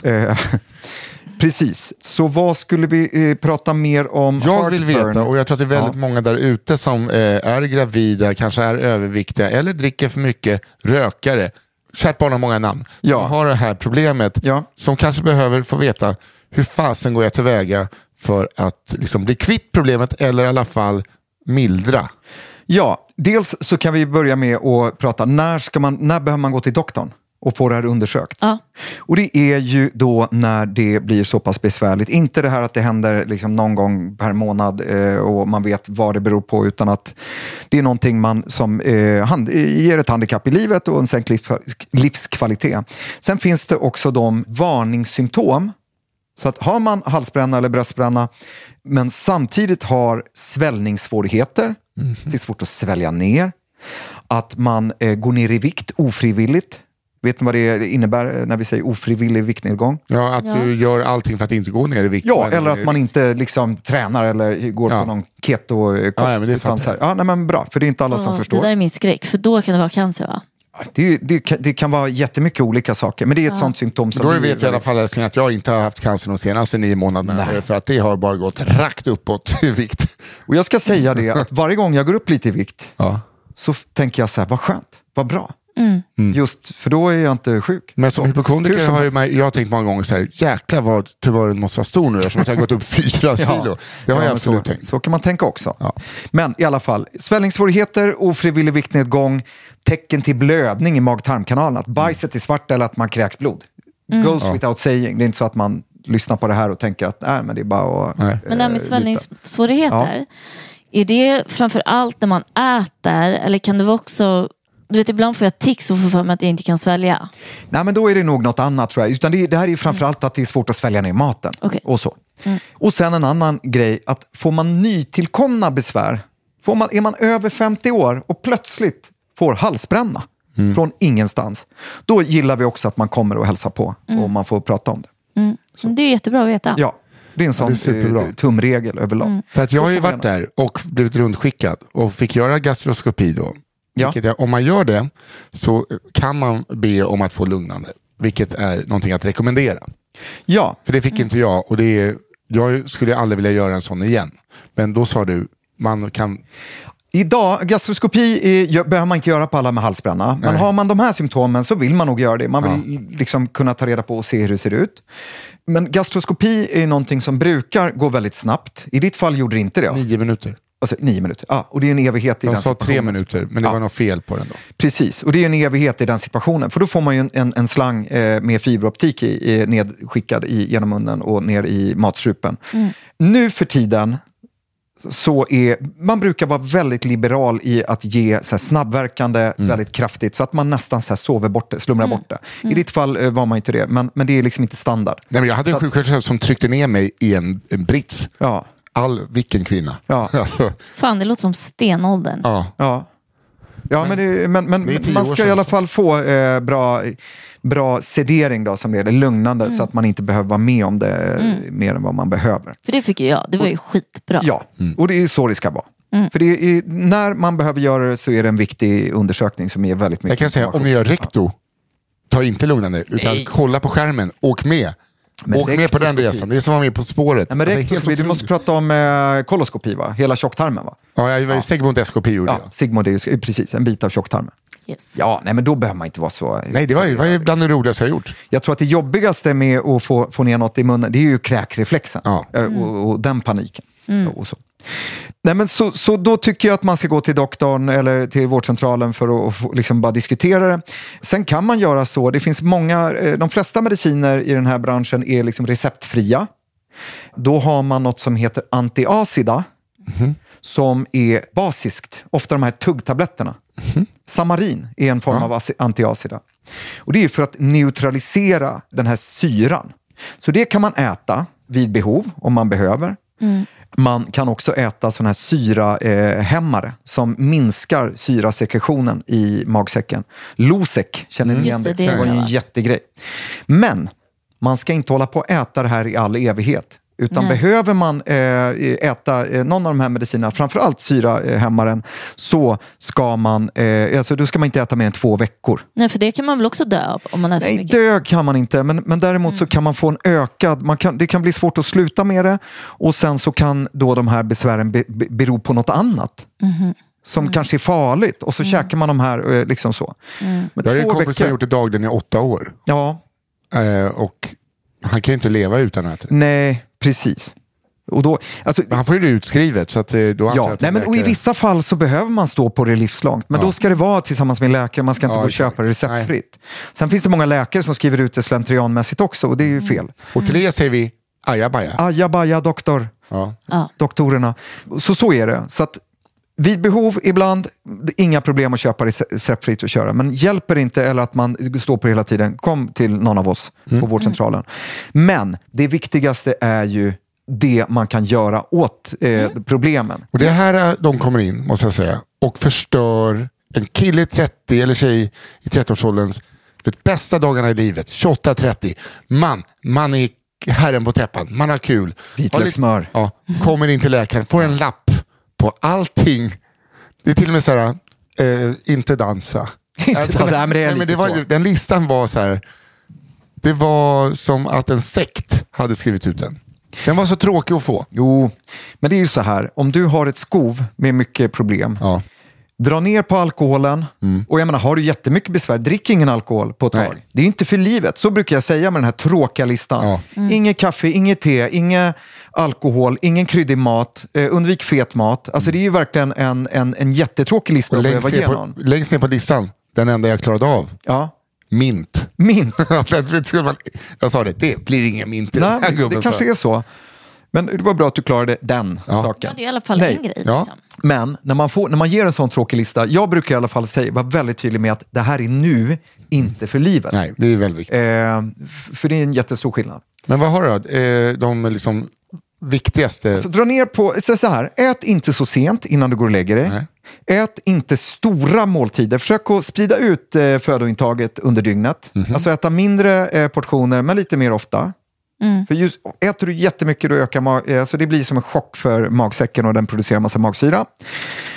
Eh, Precis, så vad skulle vi eh, prata mer om? Jag vill Heartburn? veta, och jag tror att det är väldigt Ja. många där ute som eh, är gravida, kanske är överviktiga eller dricker för mycket, rökare. Kärt barn har många namn. Ja. Som har det här problemet. Ja. Som kanske behöver få veta hur fasen går jag tillväga för att liksom, bli kvitt problemet eller i alla fall mildra. Ja, dels så kan vi börja med att prata, när, ska man, när behöver man gå till doktorn och få det här undersökt? Ja. Och det är ju då när det blir så pass besvärligt. Inte det här att det händer liksom någon gång per månad eh, och man vet vad det beror på, utan att det är någonting man som eh, hand, ger ett handikapp i livet och en sänkt livs, livskvalitet. Sen finns det också de varningssymptom så att har man halsbränna eller bröstbränna men samtidigt har svällningssvårigheter, det är svårt att svälja ner, att man eh, går ner i vikt ofrivilligt. Vet ni vad det innebär eh, när vi säger ofrivillig viktnedgång? Ja, att Ja. du gör allting för att inte gå ner i vikt. Ja, eller att man inte liksom tränar eller går Ja. på någon keto-kost. Ja, ja, men det utan så här, ja, nej, men bra, för det är inte alla som Ja, förstår. Det där är min skräck, för då kan det vara cancer va? Det, det, kan, det kan vara jättemycket olika saker, men det är ett sånt symptom som Då vet jag i alla fall älskling, att jag inte har haft cancer de senaste nio månaderna. Nej. För att det har bara gått rakt uppåt i vikt. Och jag ska säga det, att varje gång jag går upp lite i vikt Ja. så tänker jag så här, vad skönt, vad bra. Mm. Just för då är jag inte sjuk. Men som hypokondriker som har man, jag har tänkt många gånger så här, jäklar vad tumören måste vara stor nu eftersom jag har gått upp fyra kilo. Det har Ja, jag absolut så, tänkt. Så kan man tänka också. Ja. Men i alla fall, svällningssvårigheter, ofrivillig viktnedgång, tecken till blödning i mag-tarmkanalen, att bajset är svart eller att man kräks blod. Goes without saying. Det är inte så att man lyssnar på det här och tänker att nej, men det är bara att... Nej. Men det här med eh, svällningssvårigheter, är det framför allt när man äter eller kan det vara också, du vet ibland får jag tics och får för mig att jag inte kan svälja. Nej, men då är det nog något annat tror jag. Utan det, det här är ju framförallt att det är svårt att svälja ner maten. Okej. Och, så. och sen en annan grej, att får man nytillkomna besvär, får man, är man över 50 år och plötsligt får halsbränna från ingenstans, då gillar vi också att man kommer och hälsar på och man får prata om det. Men Det är jättebra att veta. Ja, det är en sån är superbra. eh, tumregel överlag. För att jag har ju varit där och blivit rundskickad och fick göra gastroskopi då. Ja. Vilket jag, om man gör det så kan man be om att få lugnande. Vilket är någonting att rekommendera. Ja, För det fick inte jag och det är, jag skulle aldrig vilja göra en sån igen. Men då sa du, man kan... Idag, gastroskopi är, behöver man inte göra på alla med halsbränna. Men har man de här symptomen så vill man nog göra det. Man vill liksom kunna ta reda på och se hur det ser ut. Men gastroskopi är någonting som brukar gå väldigt snabbt. I ditt fall gjorde det inte det. Nio minuter. Alltså, nio minuter. Ja, och det är en evighet i De den sa tre minuter, men det Ja. var något fel på den då. Precis, och det är en evighet i den situationen. För då får man ju en, en, slang eh, med fiberoptik i, eh, nedskickad i, genom munnen och ner i matstrupen. Nu för tiden så är, man brukar vara väldigt liberal i att ge så här, snabbverkande väldigt kraftigt så att man nästan så här, sover bort det, slumrar bort det. I ditt fall eh, var man inte det, men, men det är liksom inte standard. Nej, men jag hade en sjuksköterska som tryckte ner mig i en, en brits. Ja, All, vilken kvinna. Ja. Alltså, Fan, det låter som stenåldern. ja. ja. Ja, men, det, men, men Det är man ska i alla fall få eh, bra, bra sedering då, som är det, lugnande så att man inte behöver vara med om det eh, mer än vad man behöver. För det fick ju jag. Det var ju skitbra. Ja, Mm. och det är så det ska vara. För det är, när man behöver göra det så är det en viktig undersökning som ger väldigt mycket Jag kan säga, om ni gör rekto, ta inte lugnande, utan kolla på skärmen, åk med. Men åk med på den resan, det är som att vara med På spåret. Nej, men Alltså, rektoskopi, du måste prata om eh, koloskopi, va? hela tjocktarmen. Va? Ja, jag var ju segmenteskopi gjorde Ja, jag. Sigmund är ju precis en bit av tjocktarmen. Yes. Ja, nej, men då behöver man inte vara så... Nej, det var ju, var ju bland det roligaste jag gjort. Jag tror att det jobbigaste med att få, få ner något i munnen, det är ju kräkreflexen. Ja. Eh, Och, och den paniken. Och så. Nej, men så, så då tycker jag att man ska gå till doktorn eller till vårdcentralen för att liksom bara diskutera det. Sen kan man göra så, det finns många, eh, de flesta mediciner i den här branschen är liksom receptfria. Då har man något som heter antiacida som är basiskt, ofta de här tuggtabletterna. Samarin är en form av aci- antiacida. Och det är för att neutralisera den här syran. Så det kan man äta vid behov om man behöver. Man kan också äta sådana här syrahämmare eh, som minskar syrasekretionen i magsäcken. Losec, känner ni igen Just det, det? det var ju en jättegrej. Men man ska inte hålla på att äta det här i all evighet. Utan Nej. behöver man eh, äta eh, någon av de här medicinerna, framförallt syrahämmaren, så ska man, eh, alltså, då ska man inte äta mer än två veckor. Nej, för det kan man väl också dö av om man äter Nej, mycket. dö kan man inte, men, men däremot så kan man få en ökad, man kan, det kan bli svårt att sluta med det och sen så kan då de här besvären be, be, bero på något annat. Som kanske är farligt och så käkar man de här eh, liksom så. Men Jag har en kompis som har gjort det dagligen i åtta år. ja, Eh, och han kan ju inte leva utan att äta det. nej, precis. Och då, alltså, Han får ju det utskrivet, så att, eh, då Ja, nej, men, och i vissa fall så behöver man stå på det livslångt. Men Ja. då ska det vara tillsammans med en läkare. Man ska inte Ja, gå och köpa det receptfritt. Sen finns det många läkare som skriver ut det slentrianmässigt också och det är ju fel. Och till det säger vi ajabaja. Ajabaja doktor. Ja. doktorerna. Så så är det. Så att vid behov ibland, inga problem att köpa rece- receptfritt och köra. Men hjälper inte eller att man står på det hela tiden, kom till någon av oss på vårdcentralen. Men det viktigaste är ju det man kan göra åt eh, problemen. Och det är här de kommer in, måste jag säga, och förstör en kille i 30 eller tjej i 30-årsålderns vet, bästa dagarna i livet, 28-30. Man, man är herren på täppan, man har kul. Vitlökssmör. Ja, kommer in till läkaren, får en lapp på allting. Det är till och med så här, eh, inte dansa. Inte dansa, nej, men det är nej, men lite det var, så. Den listan var så här, det var som att en sekt hade skrivit ut den. Den var så tråkig att få. Jo, men det är ju så här. Om du har ett skov med mycket problem, Ja. dra ner på alkoholen. Och jag menar, har du jättemycket besvär, drick ingen alkohol på ett Nej. tag. Det är inte för livet. Så brukar jag säga med den här tråkiga listan. Ja. Inget kaffe, inget te, inget alkohol, ingen kryddig mat, eh, undvik fet mat. Alltså det är ju verkligen en, en, en jättetråkig lista att behöva ner igenom. på, längst ner på listan, den enda jag klarade av, Ja. mint. Mint. Jag sa det, det blir ingen mint i den Nej, här men gubben. det kanske är så. Men det var bra att du klarade den Ja. saken. Ja, det är i alla fall Nej. en grej. Ja. Liksom. Men när man, får, när man ger en sån tråkig lista, jag brukar i alla fall säga, vara väldigt tydlig med att det här är nu, inte för livet. Nej, det är väldigt viktigt. Eh, för det är en jättestor skillnad. Men vad har du då? Eh, de liksom viktigaste? Så dra ner på, så så här, ät inte så sent innan du går och lägger dig. Nej. Ät inte stora måltider. Försök att sprida ut eh, födointaget under dygnet. Mhm. Alltså äta mindre eh, portioner, men lite mer ofta. För just, äter du jättemycket då ökar mag, eh, så det blir som en chock för magsäcken och den producerar massa magsyra.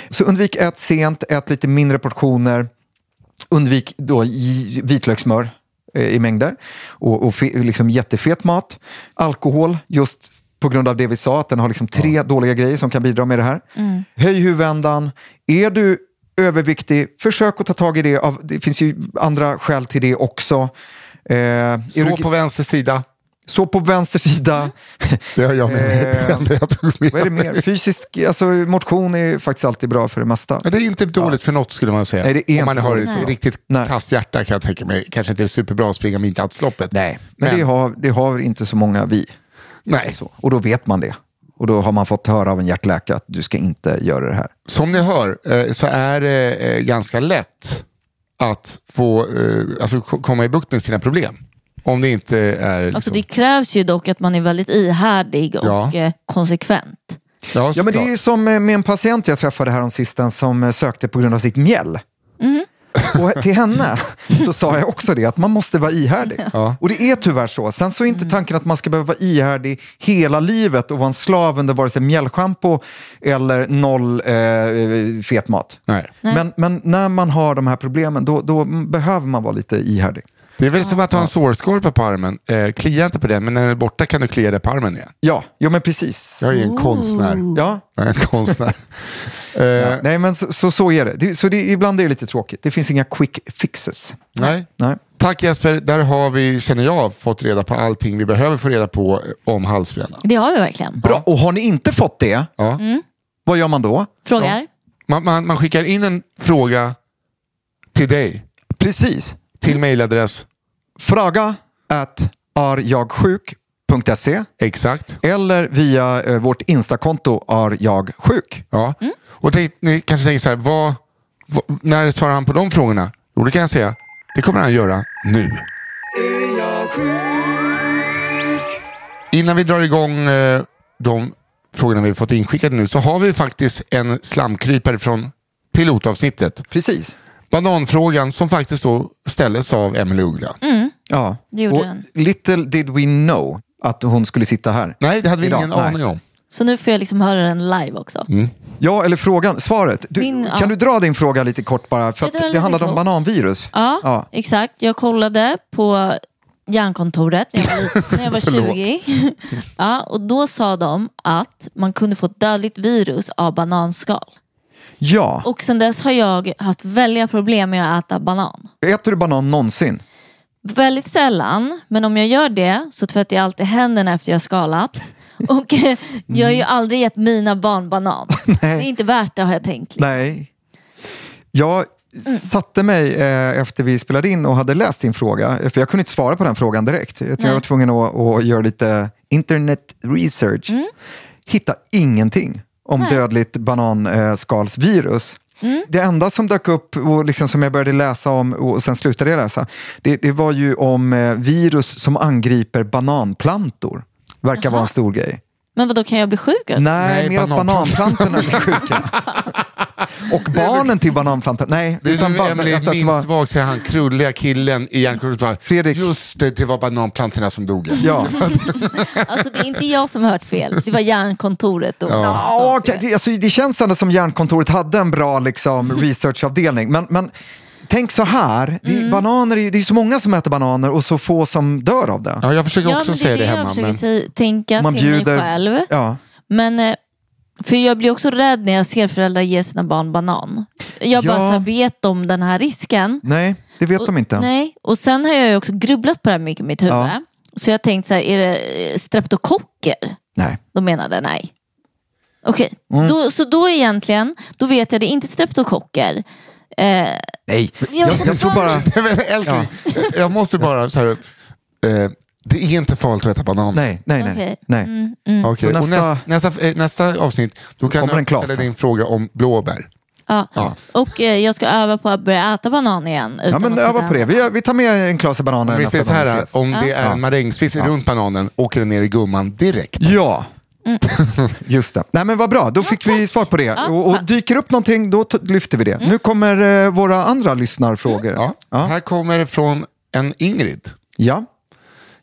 Så undvik ät sent, ät lite mindre portioner. Undvik då i- vitlökssmör eh, i mängder och, och fe, liksom jättefet mat. Alkohol just på grund av det vi sa, att den har liksom tre dåliga grejer som kan bidra med det här. Höj huvudändan. Är du överviktig, försök att ta tag i det. Av, det finns ju andra skäl till det också. Eh, Så på vänster sida. så på vänster sida. Det har jag med mig. Eh, Det enda jag tog med Vad är det mer? Fysisk, alltså motion är faktiskt alltid bra för det mesta. Ja, det är inte dåligt för något skulle man säga. Nej, det är Om man har ett Nej. riktigt Nej. kasst hjärta kan jag tänka mig. Kanske inte är superbra att springa midnattsloppet. Nej, men, Men- Det, har, det har inte så många vi. Nej. Så. Och då vet man det. Och då har man fått höra av en hjärtläkare att du ska inte göra det här. Som ni hör eh, så är det eh, ganska lätt att få eh, alltså, komma i bukt med sina problem. Om det inte är... Liksom, Alltså det krävs ju dock att man är väldigt ihärdig och Ja. konsekvent. ja, Ja, men det är som med en patient jag träffade här om sisten som sökte på grund av sitt mjäll. Och till henne så sa jag också det, att man måste vara ihärdig. Ja. Och det är tyvärr så. Sen så är inte tanken att man ska behöva vara ihärdig hela livet och vara en slav under vare sig mjällschampo eller noll eh, fet mat. Nej. Men, men när man har de här problemen, då, då behöver man vara lite ihärdig. Det är väl som att ha en sårskorpa på armen. Eh, klia inte på den, men när den är borta kan du klia dig på armen igen. Ja, ja men precis. Jag är ju en konstnär. Ja. Jag är en konstnär. Ja. eh, Nej, men så, så, så är det. det så det, ibland är det lite tråkigt. Det finns inga quick fixes. nej. Nej. Tack Jesper, där har vi, känner jag, fått reda på allting vi behöver få reda på om halsbränna. Det har vi verkligen. Bra, och har ni inte fått det, Ja. vad gör man då? Frågar? Man, man, man skickar in en fråga till dig, Precis. till mejladress, Fråga at arjagsjuk.se exakt. eller via eh, vårt instakonto arjagsjuk. Ja. Och det, ni kanske tänker så här, vad, vad, när svarar han på de frågorna? Jo, det kan jag säga. Det kommer han göra nu. Är jag sjuk? Innan vi drar igång eh, de frågorna vi fått inskickade nu så har vi faktiskt en slamkrypare från pilotavsnittet. Precis. Bananfrågan som faktiskt då ställdes av Emelie Uggla. Ja. Det gjorde och den. little did we know att hon skulle sitta här. Nej, det hade vi Idag, ingen nej. aning om. Så nu får jag liksom höra den live också. Ja, eller frågan, svaret. Du, Min- kan ja. du dra din fråga lite kort bara? För det lite handlade om kort. bananvirus. Ja, Ja. exakt. Jag kollade på järnkontoret när jag var, när jag var 20. ja, och då sa de att man kunde få ett dödligt virus av bananskal. Ja, Och sen dess har jag haft väldiga problem med att äta banan. äter du banan någonsin? Väldigt sällan, men om jag gör det så tvättar jag alltid händerna efter jag har skalat. Och eh, jag har ju aldrig gett mina barn banan. Det är inte värt det har jag tänkt. Nej. Jag satte mig eh, efter vi spelade in och hade läst din fråga, för jag kunde inte svara på den frågan direkt. Utan jag var tvungen att, att göra lite internet research. Hitta ingenting om Nej. dödligt bananskalsvirus. Det enda som dök upp och liksom som jag började läsa om och sen slutade jag läsa, det, det var ju om eh, virus som angriper bananplantor. Verkar vara en stor grej. Men vad då kan jag bli sjuk? det? Nej, Nej, mer att bananplantor. bananplantorna blir sjuka. Och barnen till bananplantorna. Nej, Det är utan nu Emelie alltså minns var- svagt, säger han, krulliga killen i järnkortet. bara, Fredrik. Just det, det var bananplantorna som dog. Ja. Alltså det är inte jag som har hört fel. Det var järnkontoret då. Ja, det, alltså, det känns ändå som Järnkontoret hade en bra liksom, researchavdelning. Men, men tänk så här, det, Mm. är, bananer, är ju- det är så många som äter bananer och så få som dör av det. Ja, jag försöker Ja, också men det säga är det det jag hemma. försöker Men... tänka Man till bjuder- mig själv. Ja. Men, eh, för jag blir också rädd när jag ser föräldrar ge sina barn banan. Jag bara Ja. så här, vet om den här risken? Nej, det vet de inte. Nej, och sen har jag ju också grubblat på det här mycket i mitt huvud. Ja. Så jag har tänkt så här, är det eh, streptokocker? Nej. De menade nej. Okej, Mm. då, så då egentligen, då vet jag det är inte streptokocker. Eh, Nej. Jag Jag, jag tror bara... Älskling, jag måste bara så här, eh, det är inte farligt att äta banan. Nej, nej, nej. Okej. nej. Mm, Okej, Så Och nästa- nästa, nästa, eh, nästa avsnitt, då kan Kommer en jag Klas. ställa din fråga om blåbär. ja. Ja. Och eh, jag ska öva på att börja äta banan igen. Ja, utan men att öva på det. Vi, vi tar med en klase bananer så gång vi här, ses. om det är en marängsviss runt bananen, åker den ner i gumman direkt. Ja, Mm. just det. Nej, men vad bra, då fick vi svar på det. och, och dyker upp någonting, då t- lyfter vi det. Mm. Nu kommer eh, våra andra lyssnarfrågor. Ja. Ja. Här kommer det från en Ingrid. ja.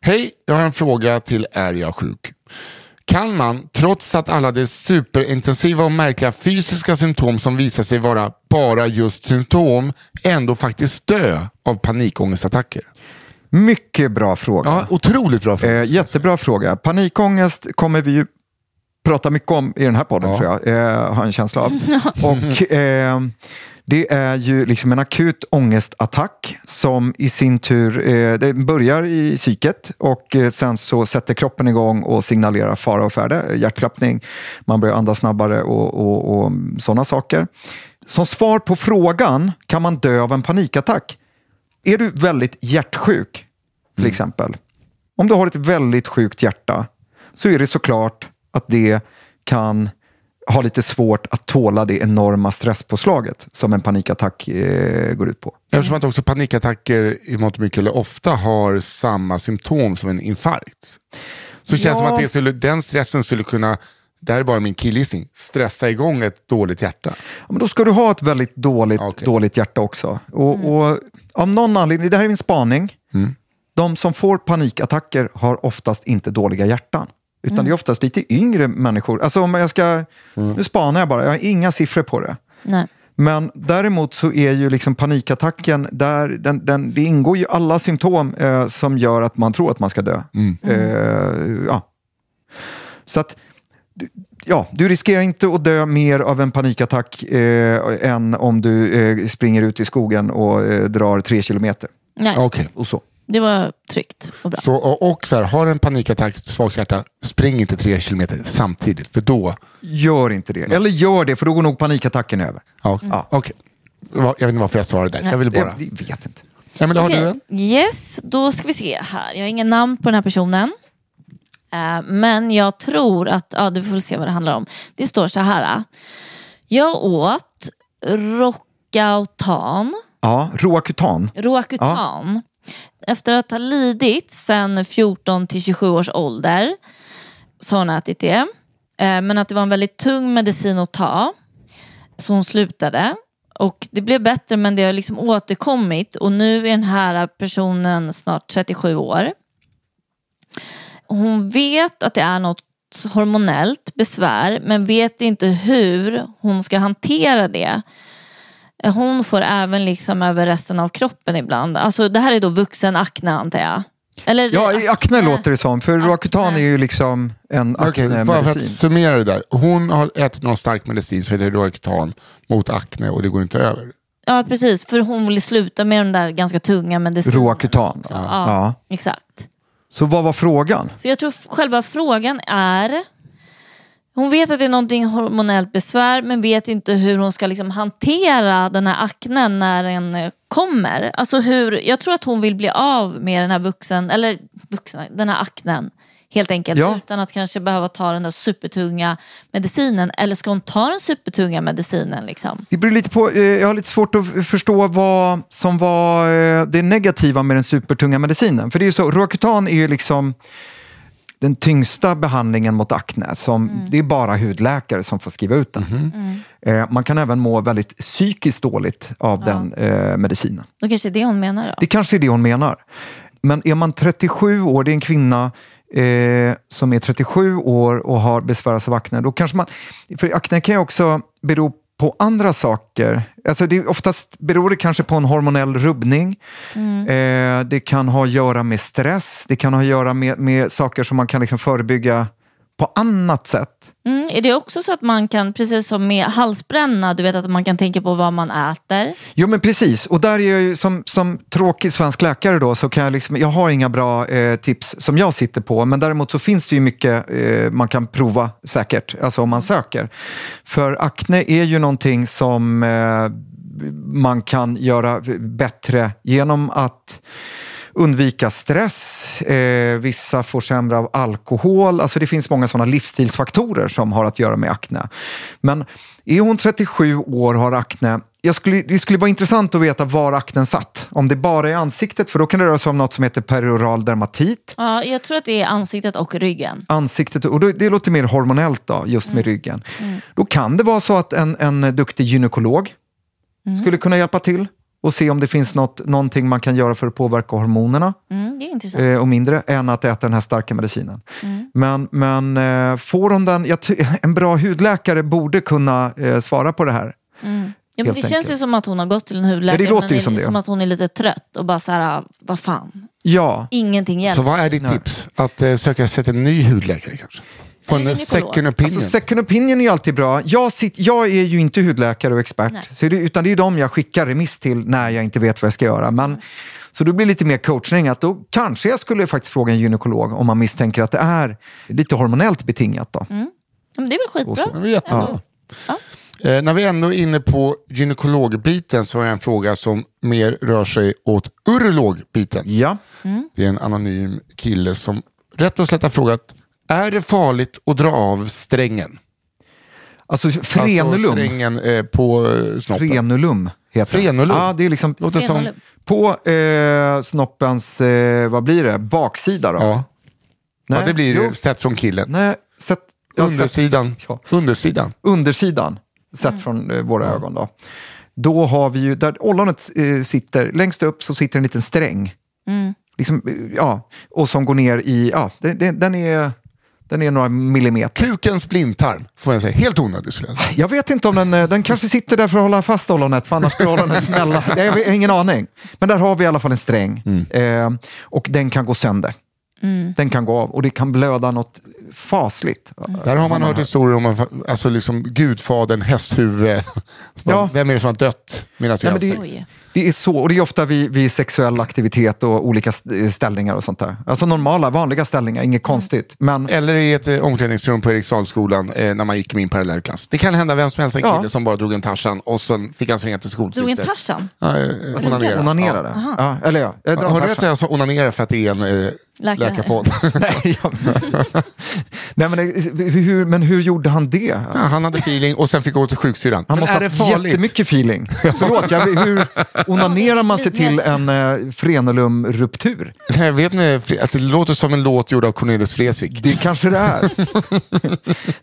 Hej, jag har en fråga till Är jag sjuk? Kan man, trots att alla de superintensiva och märkliga fysiska symptom som visar sig vara bara just symptom, ändå faktiskt dö av panikångestattacker? Mycket bra fråga. Ja, otroligt bra fråga. Eh, jättebra fråga. Panikångest kommer vi ju prata mycket om i den här podden Ja. tror jag. Eh, har en känsla av. Och eh, det är ju liksom en akut ångestattack som i sin tur eh, det börjar i psyket och eh, sen så sätter kroppen igång och signalerar fara och färde. Hjärtklappning, man börjar andas snabbare och, och, och sådana saker. Som svar på frågan, kan man dö av en panikattack? Är du väldigt hjärtsjuk, till exempel, om du har ett väldigt sjukt hjärta så är det såklart att det kan ha lite svårt att tåla det enorma stresspåslaget som en panikattack eh, går ut på. Eftersom att också panikattacker i mångt och mycket ofta har samma symptom som en infarkt. Så känns det som Ja. att det skulle, den stressen skulle kunna, det här är bara min killgissning, stressa igång ett dåligt hjärta. Ja, men då ska du ha ett väldigt dåligt, Okej. dåligt hjärta också. Och, och av någon anledning, det här är min spaning, de som får panikattacker har oftast inte dåliga hjärtan. Utan det är oftast lite yngre människor. Alltså om jag ska, nu spanar jag bara, jag har inga siffror på det. Nej. Men däremot så är ju liksom panikattacken, där, den, den, det ingår ju alla symptom eh, som gör att man tror att man ska dö. Eh, ja. Så att, du- ja, du riskerar inte att dö mer av en panikattack eh, än om du eh, springer ut i skogen och eh, drar tre kilometer. Nej. Okej. Och så. Det var tryggt och bra. Så, och, och så här, har en panikattack, svagt hjärta, spring inte tre kilometer samtidigt. För då, Gör inte det. Eller gör det, för då går nog panikattacken över. ja, Ja. okej. Va- Jag vet inte varför jag svarade där. Jag ville bara... Jag vet inte. Emelie, har du Okej, en? Yes, då ska vi se här. Jag har ingen namn på den här personen. Eh, men jag tror att, ja du får se vad det handlar om. Det står så här. Jag åt Rocautan, Ja, Roakutan. Roacutan. Efter att ha lidit sedan 14 till 27 års ålder så har hon ätit det. Eh, men att det var en väldigt tung medicin att ta. Så hon slutade. Och det blev bättre men det har liksom återkommit och nu är den här personen snart 37 år. Hon vet att det är något hormonellt besvär men vet inte hur hon ska hantera det. Hon får även liksom över resten av kroppen ibland. Alltså det här är då vuxen akne antar jag. Eller, Ja, i akne låter det som. För Roakutan är ju liksom en Okej, bara för att aknemedicin. summera det där. Hon har ätit någon stark medicin som heter Roacutan mot akne och det går inte över. Ja precis, för hon vill sluta med de där ganska tunga medicinerna. Roakutan. Ja, Ja. exakt. Så vad var frågan? För jag tror själva frågan är hon vet att det är någonting hormonellt besvär men vet inte hur hon ska liksom hantera den här aknen när den eh, kommer. Alltså hur, jag tror att hon vill bli av med den här vuxen, eller vuxen, den här aknen. Helt enkelt Ja. utan att kanske behöva ta den där supertunga medicinen. Eller ska hon ta den supertunga medicinen? Liksom? Det beror lite på, eh, jag har lite svårt att förstå vad som var eh, det negativa med den supertunga medicinen. För det är ju så, Roacutan är ju liksom den tyngsta behandlingen mot akne. Som, Det är bara hudläkare som får skriva ut den. Eh, man kan även må väldigt psykiskt dåligt av den eh, medicinen. Då kanske det är det hon menar då. Det kanske är det hon menar. Men är man 37 år, det är en kvinna eh, som är 37 år och har besvärats av akne, då kanske man... För akne kan ju också bero på andra saker. Alltså det oftast beror det kanske på en hormonell rubbning. Eh, det kan ha att göra med stress. Det kan ha att göra med, med saker som man kan liksom förebygga på annat sätt. Mm, är det också så att man kan, precis som med halsbränna, du vet att man kan tänka på vad man äter? Jo men precis, och där är jag ju som, som tråkig svensk läkare då så kan jag liksom, jag har inga bra eh, tips som jag sitter på men däremot så finns det ju mycket eh, man kan prova säkert, alltså om man söker. För akne är ju någonting som eh, man kan göra bättre genom att undvika stress, eh, vissa får sämre av alkohol. Alltså det finns många sådana livsstilsfaktorer som har att göra med akne. Men är hon 37 år och har akne, jag skulle, det skulle vara intressant att veta var aknen satt. Om det bara är ansiktet, för då kan det röra sig om något som heter perioral dermatit. Ja, jag tror att det är ansiktet och ryggen. Ansiktet, och det låter mer hormonellt då, just med ryggen. Då kan det vara så att en, en duktig gynekolog skulle kunna hjälpa till och se om det finns något, någonting man kan göra för att påverka hormonerna. Mm, det är intressant. eh, och mindre än att äta den här starka medicinen. Men, men eh, får hon den, en bra hudläkare borde kunna eh, svara på det här. Ja, men det känns enkelt. ju som att hon har gått till en hudläkare Ja, det låter men det som är det. som att hon är lite trött och bara så här, vad fan, Ja, ingenting Så hjälper. vad är ditt tips? Att eh, söka sig till en ny hudläkare kanske? Få Eller en second opinion? Alltså, second opinion är ju alltid bra. Jag, sitt, jag är ju inte hudläkare och expert, så det, utan det är de jag skickar remiss till när jag inte vet vad jag ska göra. Men, så då blir det lite mer coachning, att då kanske jag skulle faktiskt fråga en gynekolog om man misstänker att det är lite hormonellt betingat. Då. Ja, Men det är väl skitbra. Det var jättebra. Eh, när vi ändå är inne på gynekologbiten så har jag en fråga som mer rör sig åt urologbiten. Ja. Det är en anonym kille som rätt och slätt har frågat, är det farligt att dra av strängen? Alltså Alltså frenulum. strängen eh, på eh, snoppen. Frenulum heter. Frenulum? Ja, det är liksom Låter som... På eh, snoppens, eh, vad blir det, baksida då? Ja. Nej, ja, det blir jo. det sett från killen. Nej, sett, sett- Undersidan. Ja. Undersidan. undersidan, sett Mm. från eh, våra ögon. Då. då har vi ju, där ollonet eh, sitter, längst upp så sitter en liten sträng. Mm. Liksom, ja, och som går ner i, ja, det, den, är, den är några millimeter. Kukens blindtarm, får jag säga. Helt onödigt skulle jag säga. Jag vet inte om den, eh, den kanske sitter där för att hålla fast ollonet, för annars skulle ollonet smälla. Jag har ingen aning. Men där har vi i alla fall en sträng. Mm. Eh, och den kan gå sönder. Mm. Den kan gå av och det kan blöda något fasligt. Där har man hört historier om alltså liksom gudfadern, hästhuvud. Ja. Vem är det som har dött medan jag har sex? Det är så, och det är ofta vid, vid sexuell aktivitet och olika st- ställningar och sånt där. Alltså normala, vanliga ställningar, inget konstigt. Men Eller i ett eh, omklädningsrum på Eriksdalsskolan eh, när man gick i min parallellklass. Det kan hända vem som helst, en Ja. kille som bara drog en Tarzan och sen fick han springa till Drog en skolsyster. Tarzan? Ja, eh, onanera. onanerade. Ja. eller ja, jag drar Har du rätt att jag sa onanera för att det är en eh, Läkare. läkarpodd? Nej, men, hur, men hur gjorde han det? ja, han hade feeling och sen fick gå till sjuksyrran. Han Men måste är ha det haft farligt? jättemycket feeling. Förlåt, jag, hur onanerar man sig till en eh, frenulumruptur? Nej, vet ni, Fre- alltså, det låter som en låt gjord av Cornelis Vreeswijk. Det kanske det är.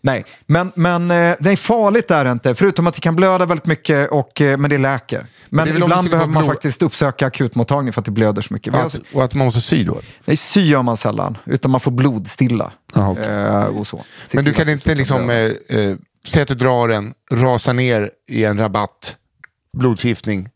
nej, men, men eh, nej, farligt är det inte. Förutom att det kan blöda väldigt mycket, och, eh, men det läker. Men om det ibland behöver man blod- faktiskt uppsöka akutmottagning för att det blöder så mycket. Att, och att man måste sy då? Nej, sy gör man sällan, utan man får blodstilla. Aha, okej. eh, och så. Men du kan inte liksom, eh, eh, säg att du drar en, rasar ner i en rabatt, blodförgiftning,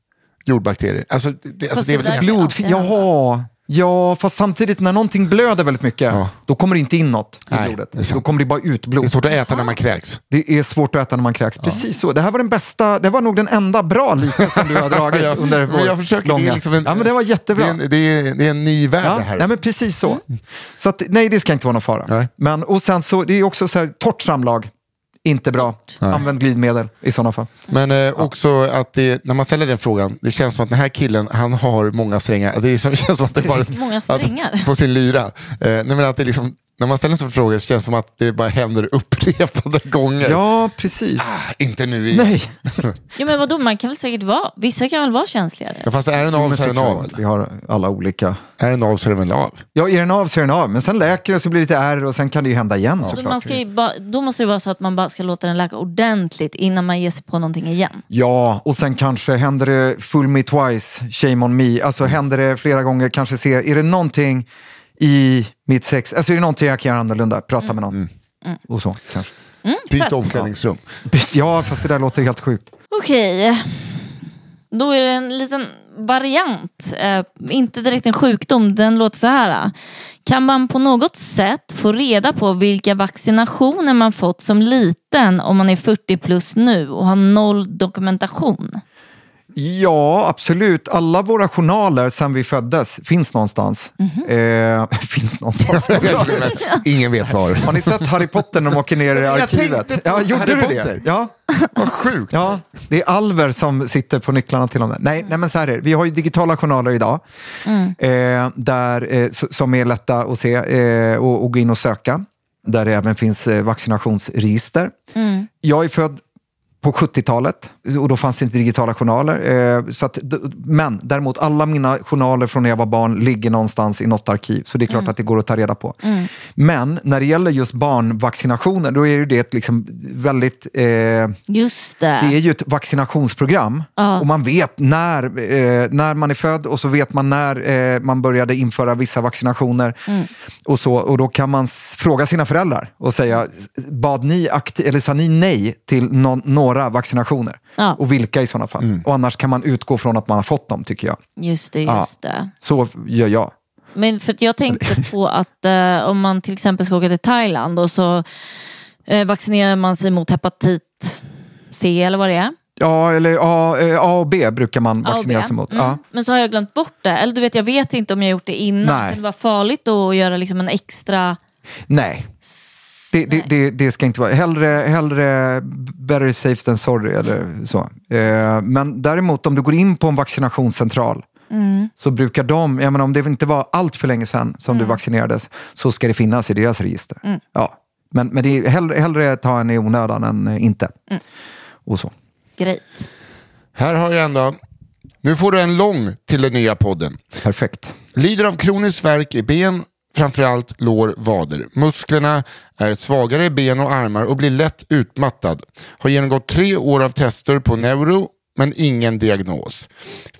jordbakterier. Alltså, det, alltså, Fast det är det väl där- så, Blod, alltid hända. jaha. Ja, fast samtidigt när någonting blöder väldigt mycket, Ja. då kommer det inte in något i Nej, blodet. det. Då kommer det bara ut det blod. är svårt att äta när man kräks. Det är svårt att äta när man kräks. Precis så. Det här var den bästa, det var nog den enda bra liknelsen du har dragit Ja, under men jag vår försöker, långa... det är liksom en, ja, men det var jättebra. Det är en, det är, det är en ny värld Ja, det här. nej, men precis så. Så att, nej, det ska inte vara någon fara. Nej. Men, och sen så, det är också så här, torrt samlag, inte bra. Använd glidmedel i sådana fall. Men eh, också att det, när man ställer den frågan, det känns som att den här killen, han har många strängar. Alltså, Det är som, det känns som att det bara... Många strängar. Att, på sin lyra. Eh, nej, men att det liksom, när man ställer en sån fråga så känns det som att det bara händer upprepade gånger. Ja, precis. Ah, inte nu igen. Nej. Ja men vadå, man kan väl säkert vara, vissa kan väl vara känsligare? Ja, fast är den av så är den av. Vi har alla olika... Är den av så är den väl av. Ja, är den av så är den av. Men sen läker det och så blir det lite ärr och sen kan det ju hända igen Då, såklart. man ska ju ba, då måste det vara så att man bara ska låta den läka ordentligt innan man ger sig på någonting igen. Ja, och sen kanske händer det full me twice, shame on me. Alltså händer det flera gånger, kanske se, är det någonting i mitt sex, alltså är det någonting jag kan göra annorlunda, prata med någon. Och så kanske. Byt fett. omklädningsrum. Ja, fast det där låter helt sjukt. Okej, då är det en liten variant. Eh, inte direkt en sjukdom, den låter så här. Kan man på något sätt få reda på vilka vaccinationer man fått som liten om man är 40 plus nu och har noll dokumentation? Ja, absolut. Alla våra journaler sedan vi föddes finns någonstans. eh, finns någonstans. Ingen vet var. Har ni sett Harry Potter när de åker ner i Jag arkivet? tänkte på Ja, gjorde Harry du Potter. det? Ja. Vad sjukt. Ja, det är Alver som sitter på nycklarna till dem. Nej, nej men så här är det. Vi har ju digitala journaler idag. Eh, där, eh, som är lätta att se eh, och, och gå in och söka. Där det även finns eh, vaccinationsregister. Jag är född på 70-talet och då fanns det inte digitala journaler. Eh, så att, men däremot alla mina journaler från när jag var barn ligger någonstans i något arkiv. Så det är klart att det går att ta reda på. Men när det gäller just barnvaccinationer, då är ju det ett liksom väldigt... Eh, Just det. det är ju ett vaccinationsprogram Ja. och man vet när, eh, när man är född och så vet man när eh, man började införa vissa vaccinationer. Och, så, och då kan man fråga sina föräldrar och säga, bad ni akti- eller sa ni nej till någon, några några vaccinationer. Ja. Och vilka i sådana fall. Och annars kan man utgå från att man har fått dem tycker jag. Just det, Ja. just det. Så gör jag. Men för att jag tänkte på att eh, om man till exempel ska åka till Thailand och så eh, vaccinerar man sig mot hepatit C eller vad det är. Ja, eller A, eh, A och B brukar man vaccinera sig mot. Mm. Ja. Men så har jag glömt bort det. Eller du vet, jag vet inte om jag gjort det innan. Nej. Kan det vara farligt då att göra liksom en extra... Nej. Det, det, det, det ska inte vara. Hellre, hellre better safe than sorry eller så. Eh, men däremot om du går in på en vaccinationscentral så brukar de, jag menar, om det inte var allt för länge sedan som du vaccinerades så ska det finnas i deras register. Ja. Men, men det är hellre, hellre ta en i onödan än inte. Och så. Grejt. Här har jag ändå, nu får du en lång till den nya podden. Perfekt. Lider av kronisk värk i ben, framförallt lår, vader. Musklerna är svagare i ben och armar och blir lätt utmattad. Har genomgått tre år av tester på neuro men ingen diagnos.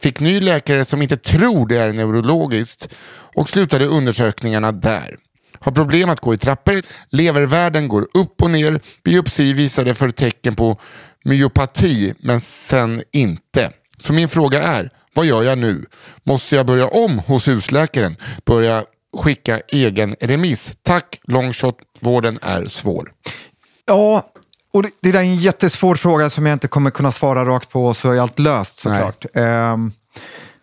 Fick ny läkare som inte tror det är neurologiskt och slutade undersökningarna där. Har problem att gå i trappor, levervärden går upp och ner, biopsi visade för tecken på myopati men sen inte. Så min fråga är, vad gör jag nu? Måste jag börja om hos husläkaren? Börja skicka egen remiss? Tack, longshot, vården är svår. Ja, och det, det där är en jättesvår fråga som jag inte kommer kunna svara rakt på så är allt löst såklart. Ehm,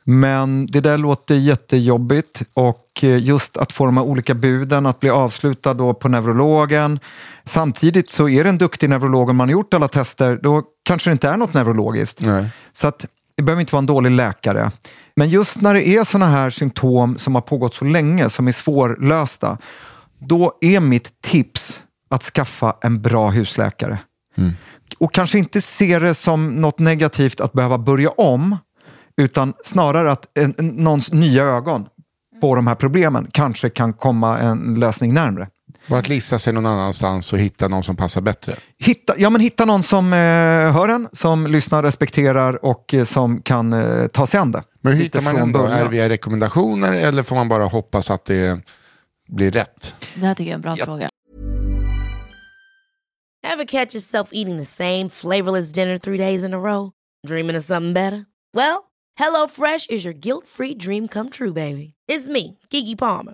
men det där låter jättejobbigt och eh, just att få de här olika buden, att bli avslutad då på neurologen. Samtidigt så är det en duktig neurolog om man har gjort alla tester, då kanske det inte är något neurologiskt. Nej. Så att det behöver inte vara en dålig läkare. Men just när det är sådana här symptom som har pågått så länge, som är svårlösta, då är mitt tips att skaffa en bra husläkare. Och kanske inte se det som något negativt att behöva börja om, utan snarare att en, någons nya ögon på de här problemen kanske kan komma en lösning närmre. Och att lista sig någon annanstans och hitta någon som passar bättre. Hitta, ja, men hitta någon som eh, hör en, som lyssnar, respekterar och eh, som kan eh, ta sig an det. Men hur hittar man den då? Är det via rekommendationer eller får man bara hoppas att det blir rätt? Det här tycker jag är en bra fråga. Ever catch yourself eating the same flavorless dinner three days in a row? Dreaming of something better? Well, HelloFresh is your guilt-free dream come true, baby. It's me, Kiki Palmer.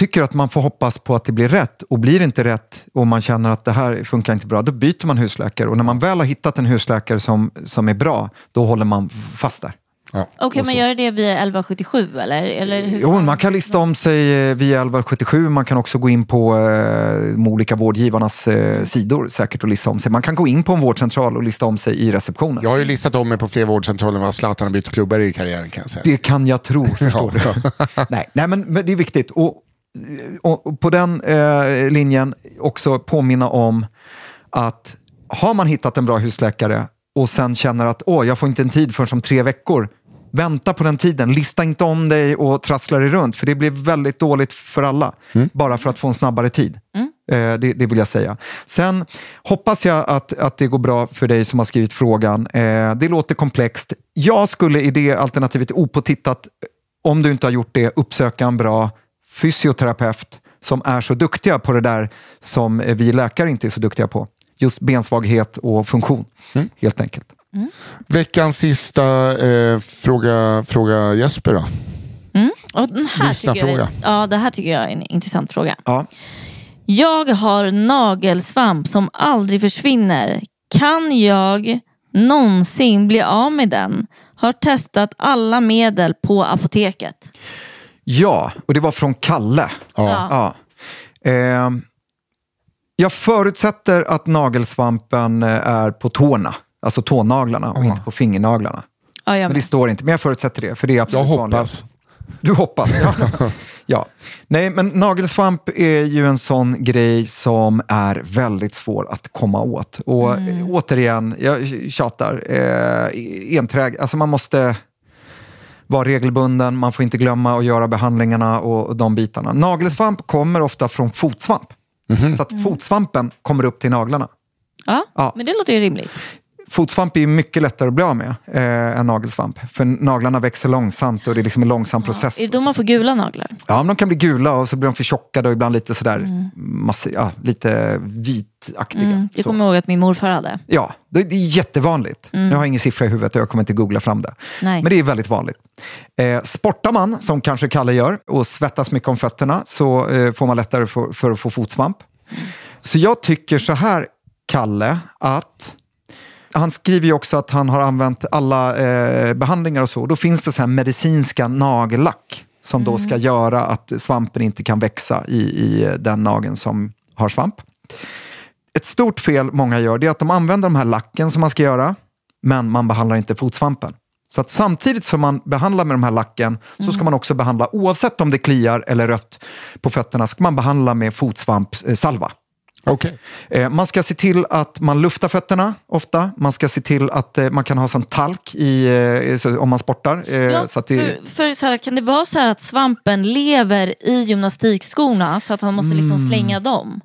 Tycker att man får hoppas på att det blir rätt och blir det inte rätt och man känner att det här funkar inte bra, då byter man husläkare och när man väl har hittat en husläkare som, som är bra, då håller man fast där. Ja. Och kan man göra det via 1177 eller? eller hur Jo, man kan lista om sig eh, via 1177, man kan också gå in på eh, de olika vårdgivarnas eh, sidor säkert och lista om sig. Man kan gå in på en vårdcentral och lista om sig i receptionen. Jag har ju listat om mig på fler vårdcentraler än vad Zlatan har bytt klubbar i karriären kan jag säga. Det kan jag tro, förstår du. Nej, nej men, men det är viktigt. Och på den eh, linjen också påminna om att har man hittat en bra husläkare och sen känner att åh, jag får inte en tid förrän om tre veckor, Vänta på den tiden. Lista inte om dig och trassla dig runt, för det blir väldigt dåligt för alla. Bara för att få en snabbare tid. Eh, det, det vill jag säga. Sen hoppas jag att, att det går bra för dig som har skrivit frågan. Eh, det låter komplext. Jag skulle i det alternativet opåtittat, om du inte har gjort det, uppsöka en bra fysioterapeut som är så duktiga på det där som vi läkare inte är så duktiga på. Just bensvaghet och funktion, helt enkelt. Veckans sista eh, fråga, fråga Jesper då. Och den här tycker jag, fråga. ja, det här tycker jag är en intressant fråga. Ja. Jag har nagelsvamp som aldrig försvinner. Kan jag någonsin bli av med den? Har testat alla medel på apoteket. Ja, och det var från Kalle. Ja. Ja. Eh, jag förutsätter att nagelsvampen eh, är på tårna, alltså tånaglarna och inte på fingernaglarna. Ja, jag Men det står inte, men jag förutsätter det. För det är Jag absolut hoppas. vanligast. Du hoppas? Ja. ja. Nej, men nagelsvamp är ju en sån grej som är väldigt svår att komma åt. Och eh, återigen, jag tjatar, eh, enträg, alltså man måste vara regelbunden, man får inte glömma att göra behandlingarna och, de bitarna. Nagelsvamp kommer ofta från fotsvamp. Så att fotsvampen kommer upp till naglarna. Ja, Ja. men det låter ju rimligt. Fotsvamp är mycket lättare att bli av med eh, än nagelsvamp. För naglarna växer långsamt och det är liksom en långsam process. Är det då man får gula naglar? Ja, men de kan bli gula och så blir de förtjockade och ibland lite sådär massi- ja, lite vitaktiga. Mm, det kommer jag ihåg att min morfar hade. Ja, det, är jättevanligt. Nu har jag ingen siffra i huvudet och jag kommer inte googla fram det. Nej. Men det är väldigt vanligt. Eh, sportar man, som kanske Kalle gör, och svettas mycket om fötterna så eh, får man lättare för, för att få fotsvamp. Så jag tycker så här, Kalle, att han skriver ju också att han har använt alla eh, behandlingar och så. Då finns det så här medicinska nagellack som då ska göra att svampen inte kan växa i, i den nageln som har svamp. Ett stort fel många gör är att de använder de här lacken som man ska göra, men man behandlar inte fotsvampen. Så att samtidigt som man behandlar med de här lacken så ska man också behandla, oavsett om det kliar eller rött på fötterna, ska man behandla med fotsvampssalva. Okej. Eh, Man ska se till att man luftar fötterna ofta. Man ska se till att eh, man kan ha sån talk i, eh, om man sportar. Ja, så att det, för, för så här, kan det vara så här att svampen lever i gymnastikskorna så att han måste liksom Mm. slänga dem?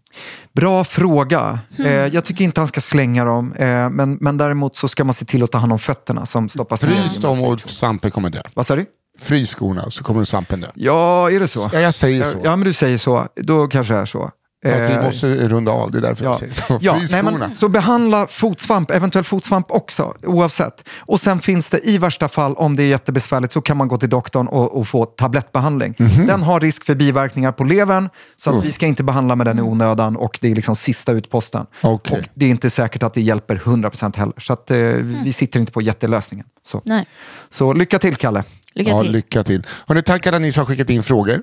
Bra fråga. Eh, jag tycker inte han ska slänga dem, men, men däremot så ska man se till att ta hand om fötterna som stoppas ner. i Frys dem och svampen kommer dö. Vad sa du? Frys skorna så kommer svampen dö. Ja, är det så? Ja, jag säger så. Ja, men du säger så. Då kanske det är så. Att vi Eh, måste runda av, det är därför jag Ja, säger så. ja nej, men, så behandla fotsvamp, eventuell fotsvamp också, oavsett. Och sen finns det i värsta fall, om det är jättebesvärligt, så kan man gå till doktorn och, och få tablettbehandling. Mhm. Den har risk för biverkningar på levern, så att vi ska inte behandla med den i onödan och det är liksom sista utposten. Okej. Och det är inte säkert att det hjälper 100% heller, så att, eh, vi sitter inte på jättelösningen. Så. Nej. så lycka till, Kalle. Lycka Ja, till. lycka till. Hörrni, tack alla ni som har skickat in frågor.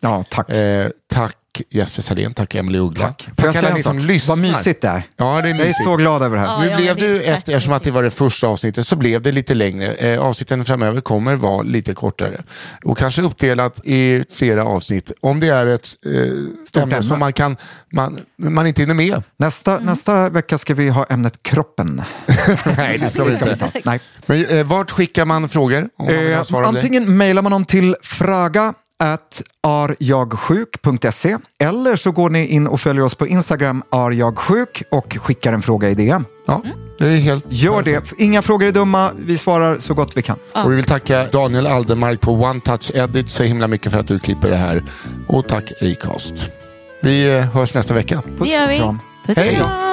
Ja, tack. Eh, tack Jesper Salén, tack Emelie Uggla. Tack. Får Tack jag säga alla en ni som sak? lyssnar. Vad mysigt det är. Ja, det är Jag är mysigt. så glad över det här. Ja, Nu blev det ett, eftersom att det var det första avsnittet, så blev det lite längre. Eh, avsnitten framöver kommer vara lite kortare. Och kanske uppdelat i flera avsnitt. Om det är ett eh, ämne ämne. som man, kan, man, man inte hinner med. Nästa, nästa vecka ska vi ha ämnet kroppen. Nej, det ska vi inte. ta. Nej. Men eh, vart skickar man frågor? Om man Eh, antingen mejlar man dem till fraga at arjagsjuk.se eller så går ni in och följer oss på Instagram arjagsjuk och skickar en fråga i DM. Ja, det är helt Gör det. Inga frågor är dumma. Vi svarar så gott vi kan. Och vi vill tacka Daniel Aldermark på One Touch Edit så himla mycket för att du klipper det här. Och tack Acast. Vi eh, hörs nästa vecka. Det gör vi. Puss Hej.